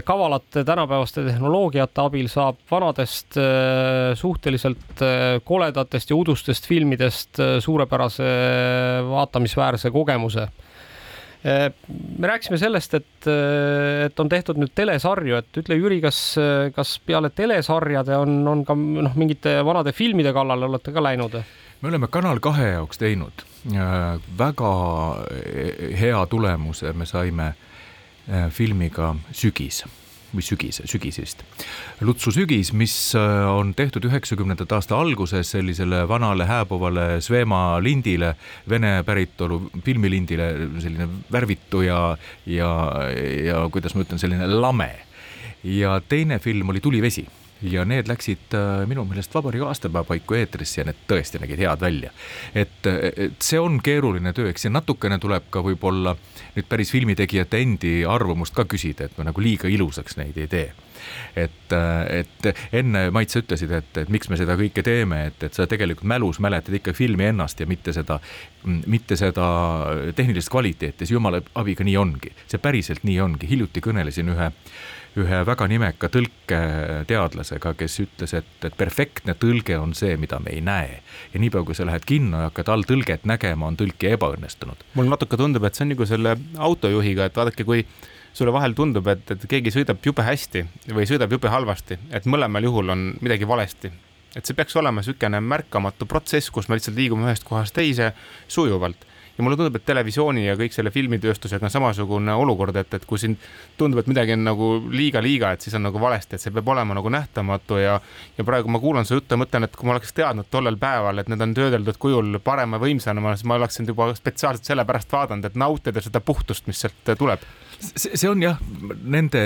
kavalate tänapäevaste tehnoloogiate abil saab vanadest äh, suhteliselt koledatest ja udustest filmidest suurepärase vaatamisväärse kogemuse me rääkisime sellest, et, et on tehtud nüüd telesarju, et ütle, Jüri, kas, kas peale telesarjade on, on ka noh, mingite vanade filmide kallale olete ka läinud? me oleme Kanal kahe jaoks teinud äh, väga hea tulemuse, me saime äh, filmiga Sügis või sügis, sügis vist. Lutsu sügis, mis äh, on tehtud üheksakümnendate aasta alguses sellisele vanale hääbuvale Svema lindile, vene päritolu filmilindile, selline värvitu ja, ja, ja kuidas ma ütlen, selline lame. ja teine film oli Tulivesi ja need läksid äh, minu meelest vabariigi aastapäeva paiku eetrisse ja need tõesti nägid head välja. et, et see on keeruline töö, eks siin natukene tuleb ka võib-olla nüüd päris filmitegijate endi arvamust ka küsida, et me nagu liiga ilusaks neid ei tee. Et, et enne Mait, sa ütlesid, et, et miks me seda kõike teeme, et, et sa tegelikult mälus mäletad ikka filmi ennast ja mitte seda, mitte seda tehnilist kvaliteeti, see jumala abiga nii ongi, see päriselt nii ongi, hiljuti kõnelesin ühe ühe väga nimeka tõlketeadlasega, kes ütles, et, et perfektne tõlge on see, mida me ei näe. ja niipea, kui sa lähed kinno ja hakkad alltõlget nägema, on tõlkija ebaõnnestunud. mulle natuke tundub, et see on nagu selle autojuhiga, et vaadake, kui sulle vahel tundub, et, et keegi sõidab jube hästi või sõidab jube halvasti, et mõlemal juhul on midagi valesti. et see peaks olema niisugune märkamatu protsess, kus me lihtsalt liigume ühest kohast teise sujuvalt ja mulle tundub, et televisiooni ja kõik selle filmitööstusega on samasugune olukord, et, et kui siin tundub, et midagi on nagu liiga-liiga, et siis on nagu valesti, et see peab olema nagu nähtamatu ja ja praegu ma kuulan su juttu ja mõtlen, et kui ma oleks teadnud tollel päeval, et need on töödeldud kujul parema võimsana, siis ma oleksin juba spetsiaalselt sellepärast vaadanud, et nautida seda puhtust, mis sealt tuleb see, on jah, nende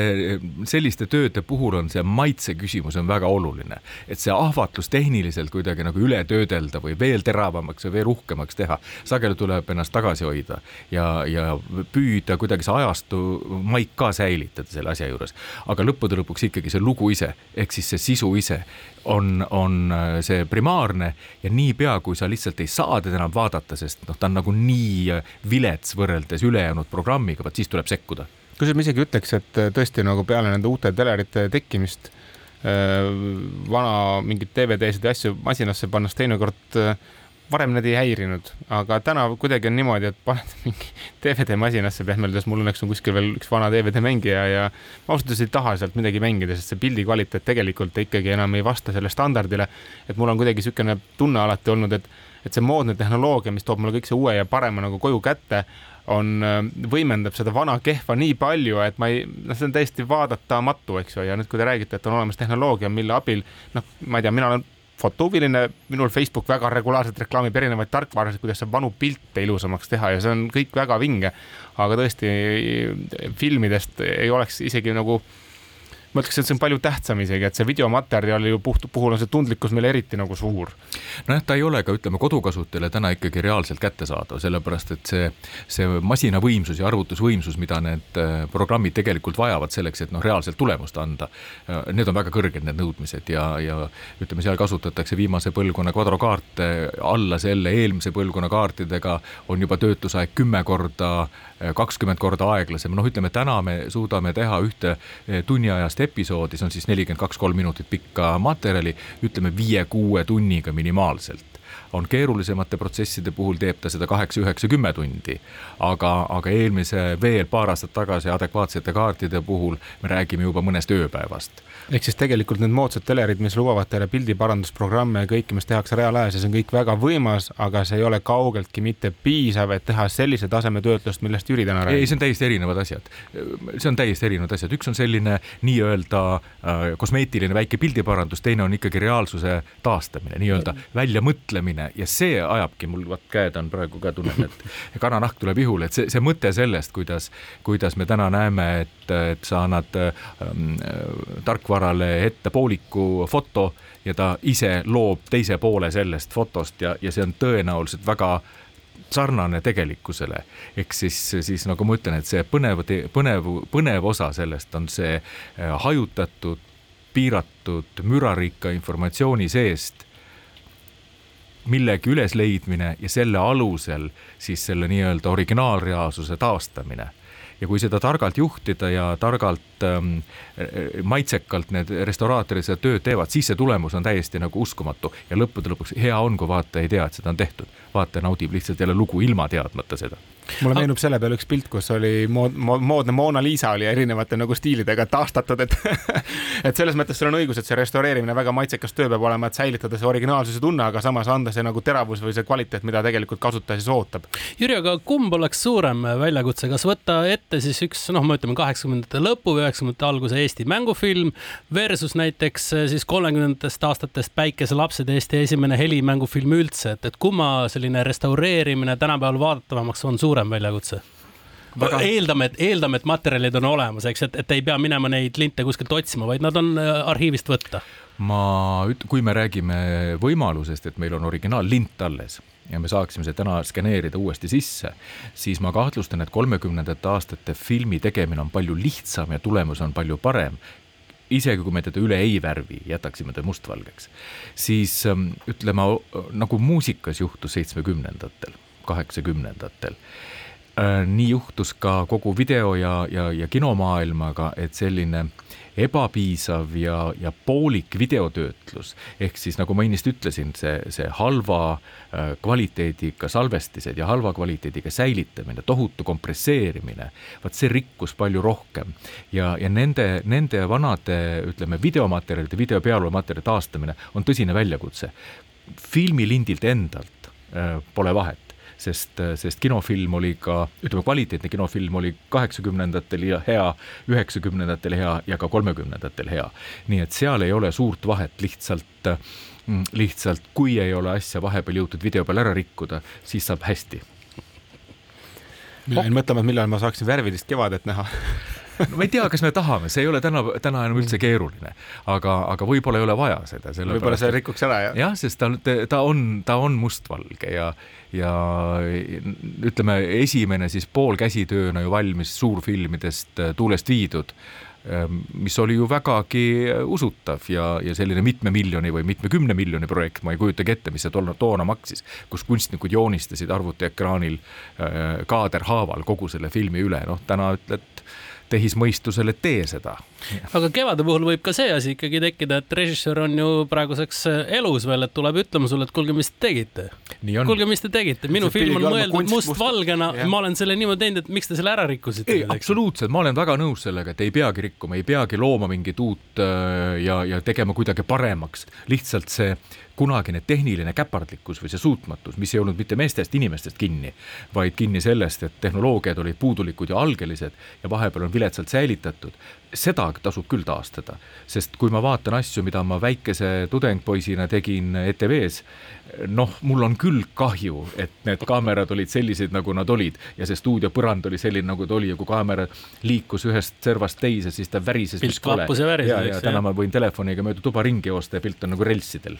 selliste tööde puhul on see maitse küsimus on väga oluline, et see ahvatlus tehniliselt kuidagi nagu üle töödelda või veel teravamaks või veel uhkemaks teha, sageli tuleb ennast tagasi hoida ja, ja püüda kuidagi see ajastu maik ka säilitada selle asja juures. aga lõppude lõpuks ikkagi see lugu ise ehk siis see sisu ise on, on see primaarne ja niipea, kui sa lihtsalt ei saa teda enam vaadata, sest noh, ta on nagu nii vilets võrreldes ülejäänud programmiga, vot siis tuleb sekkuda kusjuures ma isegi ütleks, et äh, tõesti nagu peale nende uute telerite tekkimist äh, vana mingeid DVD-sid ja asju masinasse pannes teinekord äh, varem need ei häirinud, aga täna kuidagi on niimoodi, et paned [laughs] mingi DVD masinasse pehmelt öeldes, mul õnneks on kuskil veel üks vana DVD mängija ja ma ausalt öeldes ei taha sealt midagi mängida, sest see pildi kvaliteet tegelikult ikkagi enam ei vasta sellele standardile. et mul on kuidagi niisugune tunne alati olnud, et, et see moodne tehnoloogia, mis toob mulle kõik see uue ja parema nagu koju kätte on, äh, võimendab seda vana kehva nii palju, et ma ei, noh, see on täiesti vaadatamatu, eks ju, ja nüüd, kui te räägite, et on olemas tehnoloogia, mille abil, noh, ma ei tea, mina olen fotohuviline, minul Facebook väga regulaarselt reklaamib erinevaid tarkvarasid, kuidas saab vanu pilte ilusamaks teha ja see on kõik väga vinge. aga tõesti filmidest ei oleks isegi nagu ma ütleks, et see on palju tähtsam isegi, et see videomaterjali puht, puhul on see tundlikkus meil eriti nagu suur. nojah, ta ei ole ka ütleme kodukasutajale täna ikkagi reaalselt kättesaadav, sellepärast et see, see masina võimsus ja arvutusvõimsus, mida need äh, programmid tegelikult vajavad selleks, et noh, reaalselt tulemust anda. Äh, need on väga kõrged, need nõudmised ja, ja ütleme, seal kasutatakse viimase põlvkonna kvadrokaarte, alla selle eelmise põlvkonna kaartidega on juba töötusaeg kümme korda, kakskümmend korda aeglasem, noh, ütleme täna me suudame teha ühte tunniajast episoodi, see on siis nelikümmend kaks, kolm minutit pikka materjali, ütleme viie-kuue tunniga minimaalselt on keerulisemate protsesside puhul teeb ta seda kaheksa, üheksa, kümme tundi. aga, aga eelmise veel paar aastat tagasi adekvaatsete kaartide puhul me räägime juba mõnest ööpäevast ehk siis tegelikult need moodsad telerid, mis lubavad teile pildiparandusprogramme ja kõike, mis tehakse reaalajas ja see on kõik väga võimas, aga see ei ole kaugeltki mitte piisav, et teha sellise taseme töötlust, millest Jüri täna räägib. ei, see on täiesti erinevad asjad. see on täiesti erinevad asjad, üks on selline nii-öelda äh, kosmeetiline väike pildiparandus, teine on ikkagi reaalsuse taastamine, nii-öelda väljamõtlemine ja see ajabki mul, vaat käed on praegu ka tunnen, et kananahk tuleb ihule, et see, see mõte sellest, kuidas, kuidas me täna näeme, et, et sa annad ähm, tarkvarale ette pooliku foto ja ta ise loob teise poole sellest fotost ja, ja see on tõenäoliselt väga sarnane tegelikkusele. ehk siis, siis nagu ma ütlen, et see põnev, põnev, põnev osa sellest on see äh, hajutatud, piiratud, mürarikka informatsiooni seest millegi ülesleidmine ja selle alusel siis selle nii-öelda originaalreaalsuse taastamine. Ja kui seda targalt juhtida ja targalt ähm, maitsekalt need restauraatorid seda tööd teevad, siis see tulemus on täiesti nagu uskumatu. Ja lõppude lõpuks hea on, kui vaataja ei tea, et seda on tehtud. vaataja naudib lihtsalt jälle lugu ilma teadmata seda mulle meenub selle peale üks pilt, kus oli mood, moodne Mona Lisa oli erinevate nagu stiilidega taastatud, et [laughs] et selles mõttes sul on õigus, et see restaureerimine väga maitsekas töö peab olema, et säilitada see originaalsuse tunne, aga samas anda see nagu teravus või see kvaliteet, mida tegelikult kasutaja siis ootab. Jüri, aga kumb oleks suurem väljakutse, kas võtta ette siis üks noh, me ütleme kaheksakümnendate lõpu või üheksakümnendate alguse Eesti mängufilm versus näiteks siis kolmekümnendatest aastatest Päikeselapsed Eesti esimene helimängufilm üldse, et, et kumma selline restaureerimine tänapäeval vaadatavamaks on suurem väljakutse? Väga... eeldame, et eeldame, et materjalid on olemas, eks, et, et ei pea minema neid linte kuskilt otsima, vaid nad on äh, arhiivist võtta. ma, kui me räägime võimalusest, et meil on originaallint alles ja me saaksime see täna skeneerida uuesti sisse, siis ma kahtlustan, et kolmekümnendate aastate filmi tegemine on palju lihtsam ja tulemus on palju parem isegi kui me teda üle ei värvi, jätaksime ta mustvalgeks, siis ähm, ütleme nagu muusikas juhtus seitsmekümnendatel, kaheksakümnendatel Äh, nii juhtus ka kogu video ja, ja, ja kinomaailmaga, et selline ebapiisav ja, ja poolik videotöötlus, ehk siis nagu ma ennist ütlesin, see, see halva äh, kvaliteediga salvestised ja halva kvaliteediga säilitamine, tohutu kompresseerimine, vot see rikkus palju rohkem. ja, ja nende, nende vanade, ütleme, videomaterjalide, video pealolumaterjali taastamine on tõsine väljakutse. filmilindilt endalt äh, pole vahet sest, sest kinofilm oli ka, ütleme, kvaliteetne kinofilm oli kaheksakümnendatel hea, üheksakümnendatel hea ja ka kolmekümnendatel hea. nii et seal ei ole suurt vahet, lihtsalt, lihtsalt kui ei ole asja vahepeal jõutud video peal ära rikkuda, siis saab hästi. mina jäin mõtlema, et millal ma saaksin värvilist kevadet näha [laughs] no ma ei tea, kas me tahame, see ei ole täna, täna enam üldse keeruline, aga, aga võib-olla ei ole vaja seda. võib-olla see rikuks ära, jah? jah, sest ta, ta on, ta on mustvalge ja, ja ütleme, esimene siis poolkäsitööna ju valmis suurfilmidest Tuulest viidud ehm, mis oli ju vägagi usutav ja, ja selline mitme miljoni või mitmekümne miljoni projekt, ma ei kujutagi ette, mis see toona, toona maksis, kus kunstnikud joonistasid arvutiekraanil äh, kaaderhaaval kogu selle filmi üle, noh täna ütled tehismõistusele, tee seda. Aga Kevade puhul võib ka see asi ikkagi tekkida, et režissöör on ju praeguseks äh, elus veel, et tuleb ütlema sulle, et kuulge, mis te tegite. kuulge, mis te tegite, minu see film on mõeldud mustvalgena must..., ma olen selle niimoodi teinud, et miks te selle ära rikkusite? ei, absoluutselt, ma olen väga nõus sellega, et ei peagi rikkuma, ei peagi looma mingit uut äh, ja, ja tegema kuidagi paremaks, lihtsalt see kunagine tehniline käpardlikkus või see suutmatus, mis ei olnud mitte meestest, inimestest kinni, vaid kinni sellest, et tehnoloogiad olid puudulikud ja algelised ja vahepeal on viletsalt säilitatud, seda tasub küll taastada, sest kui ma vaatan asju, mida ma väikese tudengpoisina tegin ETV-s, noh, mul on küll kahju, et need kaamerad olid sellised, nagu nad olid ja see stuudio põrand oli selline, nagu ta oli ja kui kaamera liikus ühest servast teise, siis ta värises. pilt klappus ja värises. ja, ja täna ma võin telefoniga mööda tuba ringi joosta ja pilt on nagu relsidel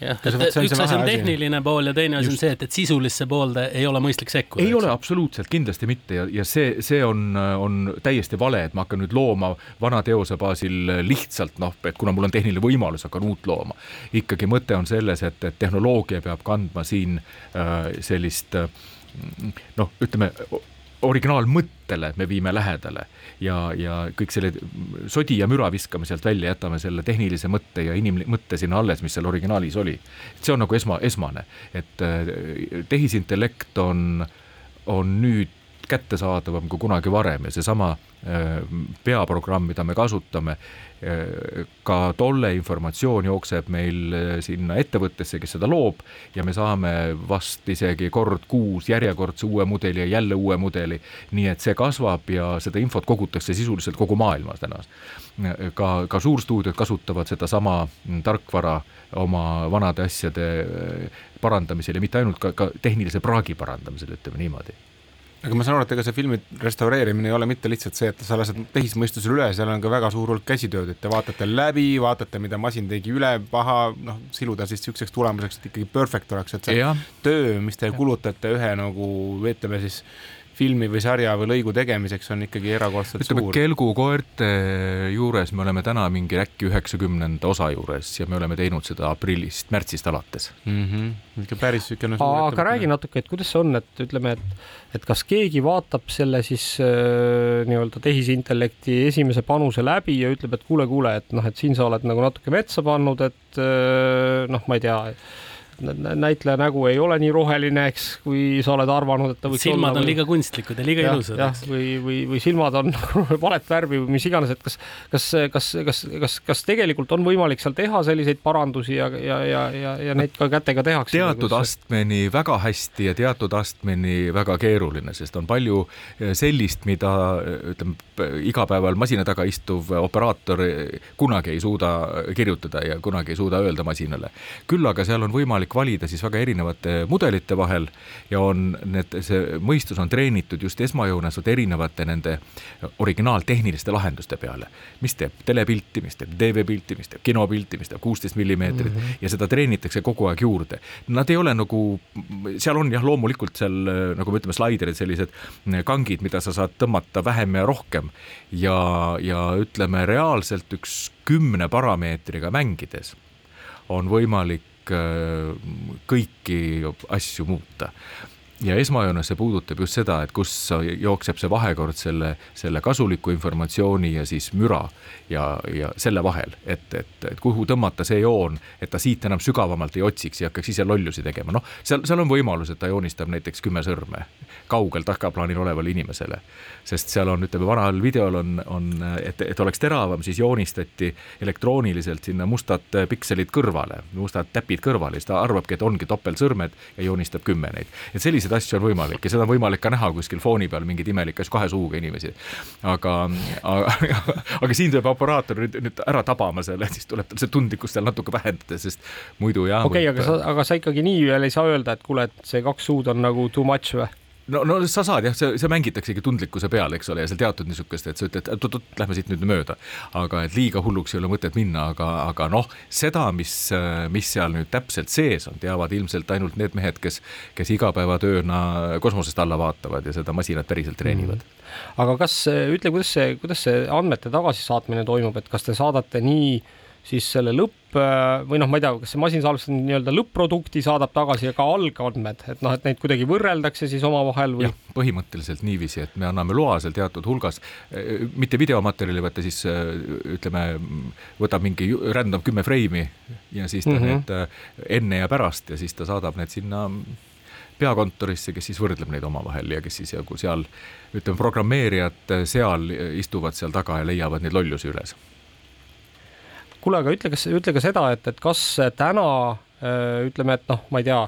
jah, et üks asi on tehniline pool ja teine asi on see, et, et sisulisse poolde ei ole mõistlik sekkuda. ei ole absoluutselt, kindlasti mitte ja, ja see, see on, on täiesti vale, et ma hakkan nüüd looma vana teose baasil lihtsalt noh, et kuna mul on tehniline võimalus, hakkan uut looma. ikkagi mõte on selles, et, et tehnoloogia peab kandma siin äh, sellist äh, noh, ütleme originaalmõttele me viime lähedale ja, ja kõik selle sodi ja müra viskame sealt välja, jätame selle tehnilise mõtte ja inimmõtte sinna alles, mis seal originaalis oli. see on nagu esma, esmane, et äh, tehisintellekt on, on nüüd kättesaadavam kui kunagi varem ja seesama äh, peaprogramm, mida me kasutame, ka tolle informatsioon jookseb meil äh, sinna ettevõttesse, kes seda loob ja me saame vast isegi kord kuus järjekordse uue mudeli ja jälle uue mudeli. nii et see kasvab ja seda infot kogutakse sisuliselt kogu maailmas täna. ka, ka suurstuudiod kasutavad sedasama tarkvara oma vanade asjade parandamisel ja mitte ainult ka, ka tehnilise praagi parandamisel, ütleme niimoodi aga ma saan aru, et ega see filmi restaureerimine ei ole mitte lihtsalt see, et sa lased tehismõistusele üle, seal on ka väga suur hulk käsitööd, et te vaatate läbi, vaatate, mida masin tegi üle paha, noh, siluda siis niisuguseks tulemuseks, et ikkagi perfect oleks, et see ja. töö, mis te kulutate ühe nagu ütleme siis filmi või sarja või lõigu tegemiseks on ikkagi erakordselt ütleme, suur. kelgukoerte juures me oleme täna mingi äkki üheksakümnenda osa juures ja me oleme teinud seda aprillist, märtsist alates mm. -hmm. ikka päris niisugune suur aga räägi natuke, et kuidas see on, et ütleme, et, et kas keegi vaatab selle siis äh, nii-öelda tehisintellekti esimese panuse läbi ja ütleb, et kuule, kuule, et noh, et siin sa oled nagu natuke metsa pannud, et äh, noh, ma ei tea näitleja nägu ei ole nii roheline, eks, kui sa oled arvanud, et ta võiks silmad olla. on või... liiga kunstlikud ja liiga ja, ilusad, eks. või, või, või silmad on [laughs] valet värvi või mis iganes, et kas, kas, kas, kas, kas, kas tegelikult on võimalik seal teha selliseid parandusi ja, ja, ja, ja, ja neid ka kätega tehakse? teatud astmeni väga hästi ja teatud astmeni väga keeruline, sest on palju eh, sellist, mida ütleme, igapäeval masina taga istuv operaator kunagi ei suuda kirjutada ja kunagi ei suuda öelda masinale. küll aga seal on võimalik valida siis väga erinevate mudelite vahel ja on need, see mõistus on treenitud just esmajoones vot erinevate nende originaaltehniliste lahenduste peale. mis teeb telepilti, mis teeb TV-pilti, mis teeb kinopilti, mis teeb kuusteist millimeetrit mm -hmm. ja seda treenitakse kogu aeg juurde. Nad ei ole nagu, seal on jah, loomulikult seal nagu me ütleme, slaiderid, sellised kangid, mida sa saad tõmmata vähem ja rohkem ja, ja ütleme reaalselt üks kümne parameetriga mängides on võimalik äh, kõiki asju muuta ja esmajoones see puudutab just seda, et kus jookseb see vahekord selle, selle kasuliku informatsiooni ja siis müra ja, ja selle vahel, et, et, et kuhu tõmmata see joon, et ta siit enam sügavamalt ei otsiks ja hakkaks ise lollusi tegema, noh, seal, seal on võimalus, et ta joonistab näiteks kümme sõrme kaugel takaplaanil olevale inimesele. sest seal on, ütleme, vanal videol on, on, et, et oleks teravam, siis joonistati elektrooniliselt sinna mustad pikselid kõrvale, mustad täpid kõrvale, siis ta arvabki, et ongi topeltsõrmed ja joonistab kümme neid. et sellised selliseid asju on võimalik ja seda on võimalik ka näha kuskil fooni peal mingeid imelikke kahe suuga inimesi. aga, aga, [laughs] aga siin peab operaator nüüd, nüüd ära tabama selle, siis tuleb tal see tundlikkus seal natuke vähendada, sest muidu jah. okei okay,, aga sa, aga sa ikkagi nii veel ei saa öelda, et kuule, et see kaks suud on nagu too much või? No, no sa saad jah, see, see mängitaksegi tundlikkuse peale, eks ole, ja seal teatud niisugust, et sa ütled, et oot-oot, lähme siit nüüd mööda. aga et liiga hulluks ei ole mõtet minna, aga, aga noh, seda, mis, mis seal nüüd täpselt sees on, teavad ilmselt ainult need mehed, kes, kes igapäevatööna kosmosest alla vaatavad ja seda masinat päriselt treenivad mm. -hmm. aga kas, ütle, kuidas see, kuidas see andmete tagasisaatmine toimub, et kas te saadate nii siis selle lõpp või noh, ma ei tea, kas see masinsalvestus nii-öelda lõpp-produkti saadab tagasi ja ka algandmed, et noh, et neid kuidagi võrreldakse siis omavahel või? põhimõtteliselt niiviisi, et me anname loa seal teatud hulgas, mitte videomaterjali, vaid ta siis ütleme, võtab mingi random kümme freimi ja siis ta mm -hmm. need enne ja pärast ja siis ta saadab need sinna peakontorisse, kes siis võrdleb neid omavahel ja kes siis jagu seal ütleme, programmeerijad seal istuvad seal taga ja leiavad neid lollusi üles kuule, aga ütle, kas, ütle ka seda, et, et kas täna ütleme, et noh, ma ei tea,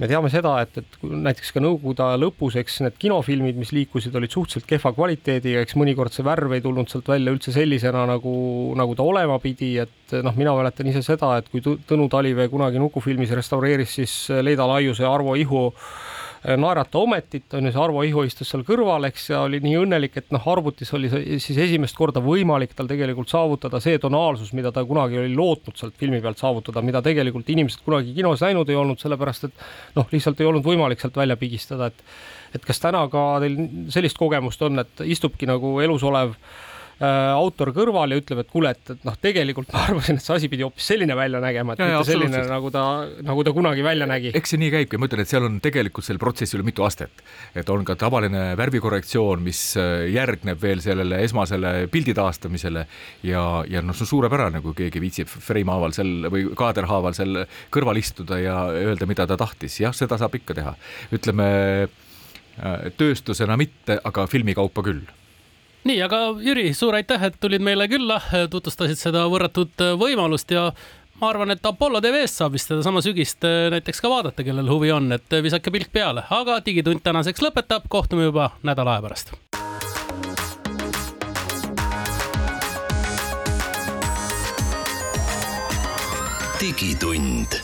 me teame seda, et, et näiteks ka Nõukogude aja lõpus, eks need kinofilmid, mis liikusid, olid suhteliselt kehva kvaliteediga, eks mõnikord see värv ei tulnud sealt välja üldse sellisena, nagu, nagu ta olema pidi, et noh, mina mäletan ise seda, et kui Tõnu Talivee kunagi Nukufilmis restaureeris siis Leida Laiuse ja Arvo Ihu Äh, naerata ometit, on ju, see Arvo Iho istus seal kõrval, eks, ja oli nii õnnelik, et noh, arvutis oli siis esimest korda võimalik tal tegelikult saavutada see tonaalsus, mida ta kunagi oli lootnud sealt filmi pealt saavutada, mida tegelikult inimesed kunagi kinos näinud ei olnud, sellepärast et noh, lihtsalt ei olnud võimalik sealt välja pigistada, et et kas täna ka teil sellist kogemust on, et istubki nagu elus olev äh, Äh, autor kõrval ja ütleb, et kuule, et, et noh, tegelikult ma [laughs] arvasin, et see asi pidi hoopis selline välja nägema, et ja, mitte selline, nagu ta, nagu ta kunagi välja nägi. eks see nii käibki, ma ütlen, et seal on tegelikult sellel protsessil mitu astet, et on ka tavaline värvikorrektsioon, mis äh, järgneb veel sellele esmasele pildi taastamisele. Ja, ja noh, see on suurepärane, kui keegi viitsib frame haaval seal või kaaderhaaval seal kõrval istuda ja öelda, mida ta tahtis, jah, seda saab ikka teha. ütleme äh, tööstusena mitte, aga filmikaupa küll nii, aga Jüri, suur aitäh, et tulid meile külla, tutvustasid seda võrratut võimalust ja ma arvan, et Apollo tv-st saab vist sedasama sügist äh, näiteks ka vaadata, kellel huvi on, et visake pilk peale, aga Digitund tänaseks lõpetab, kohtume juba nädala aja pärast. digitund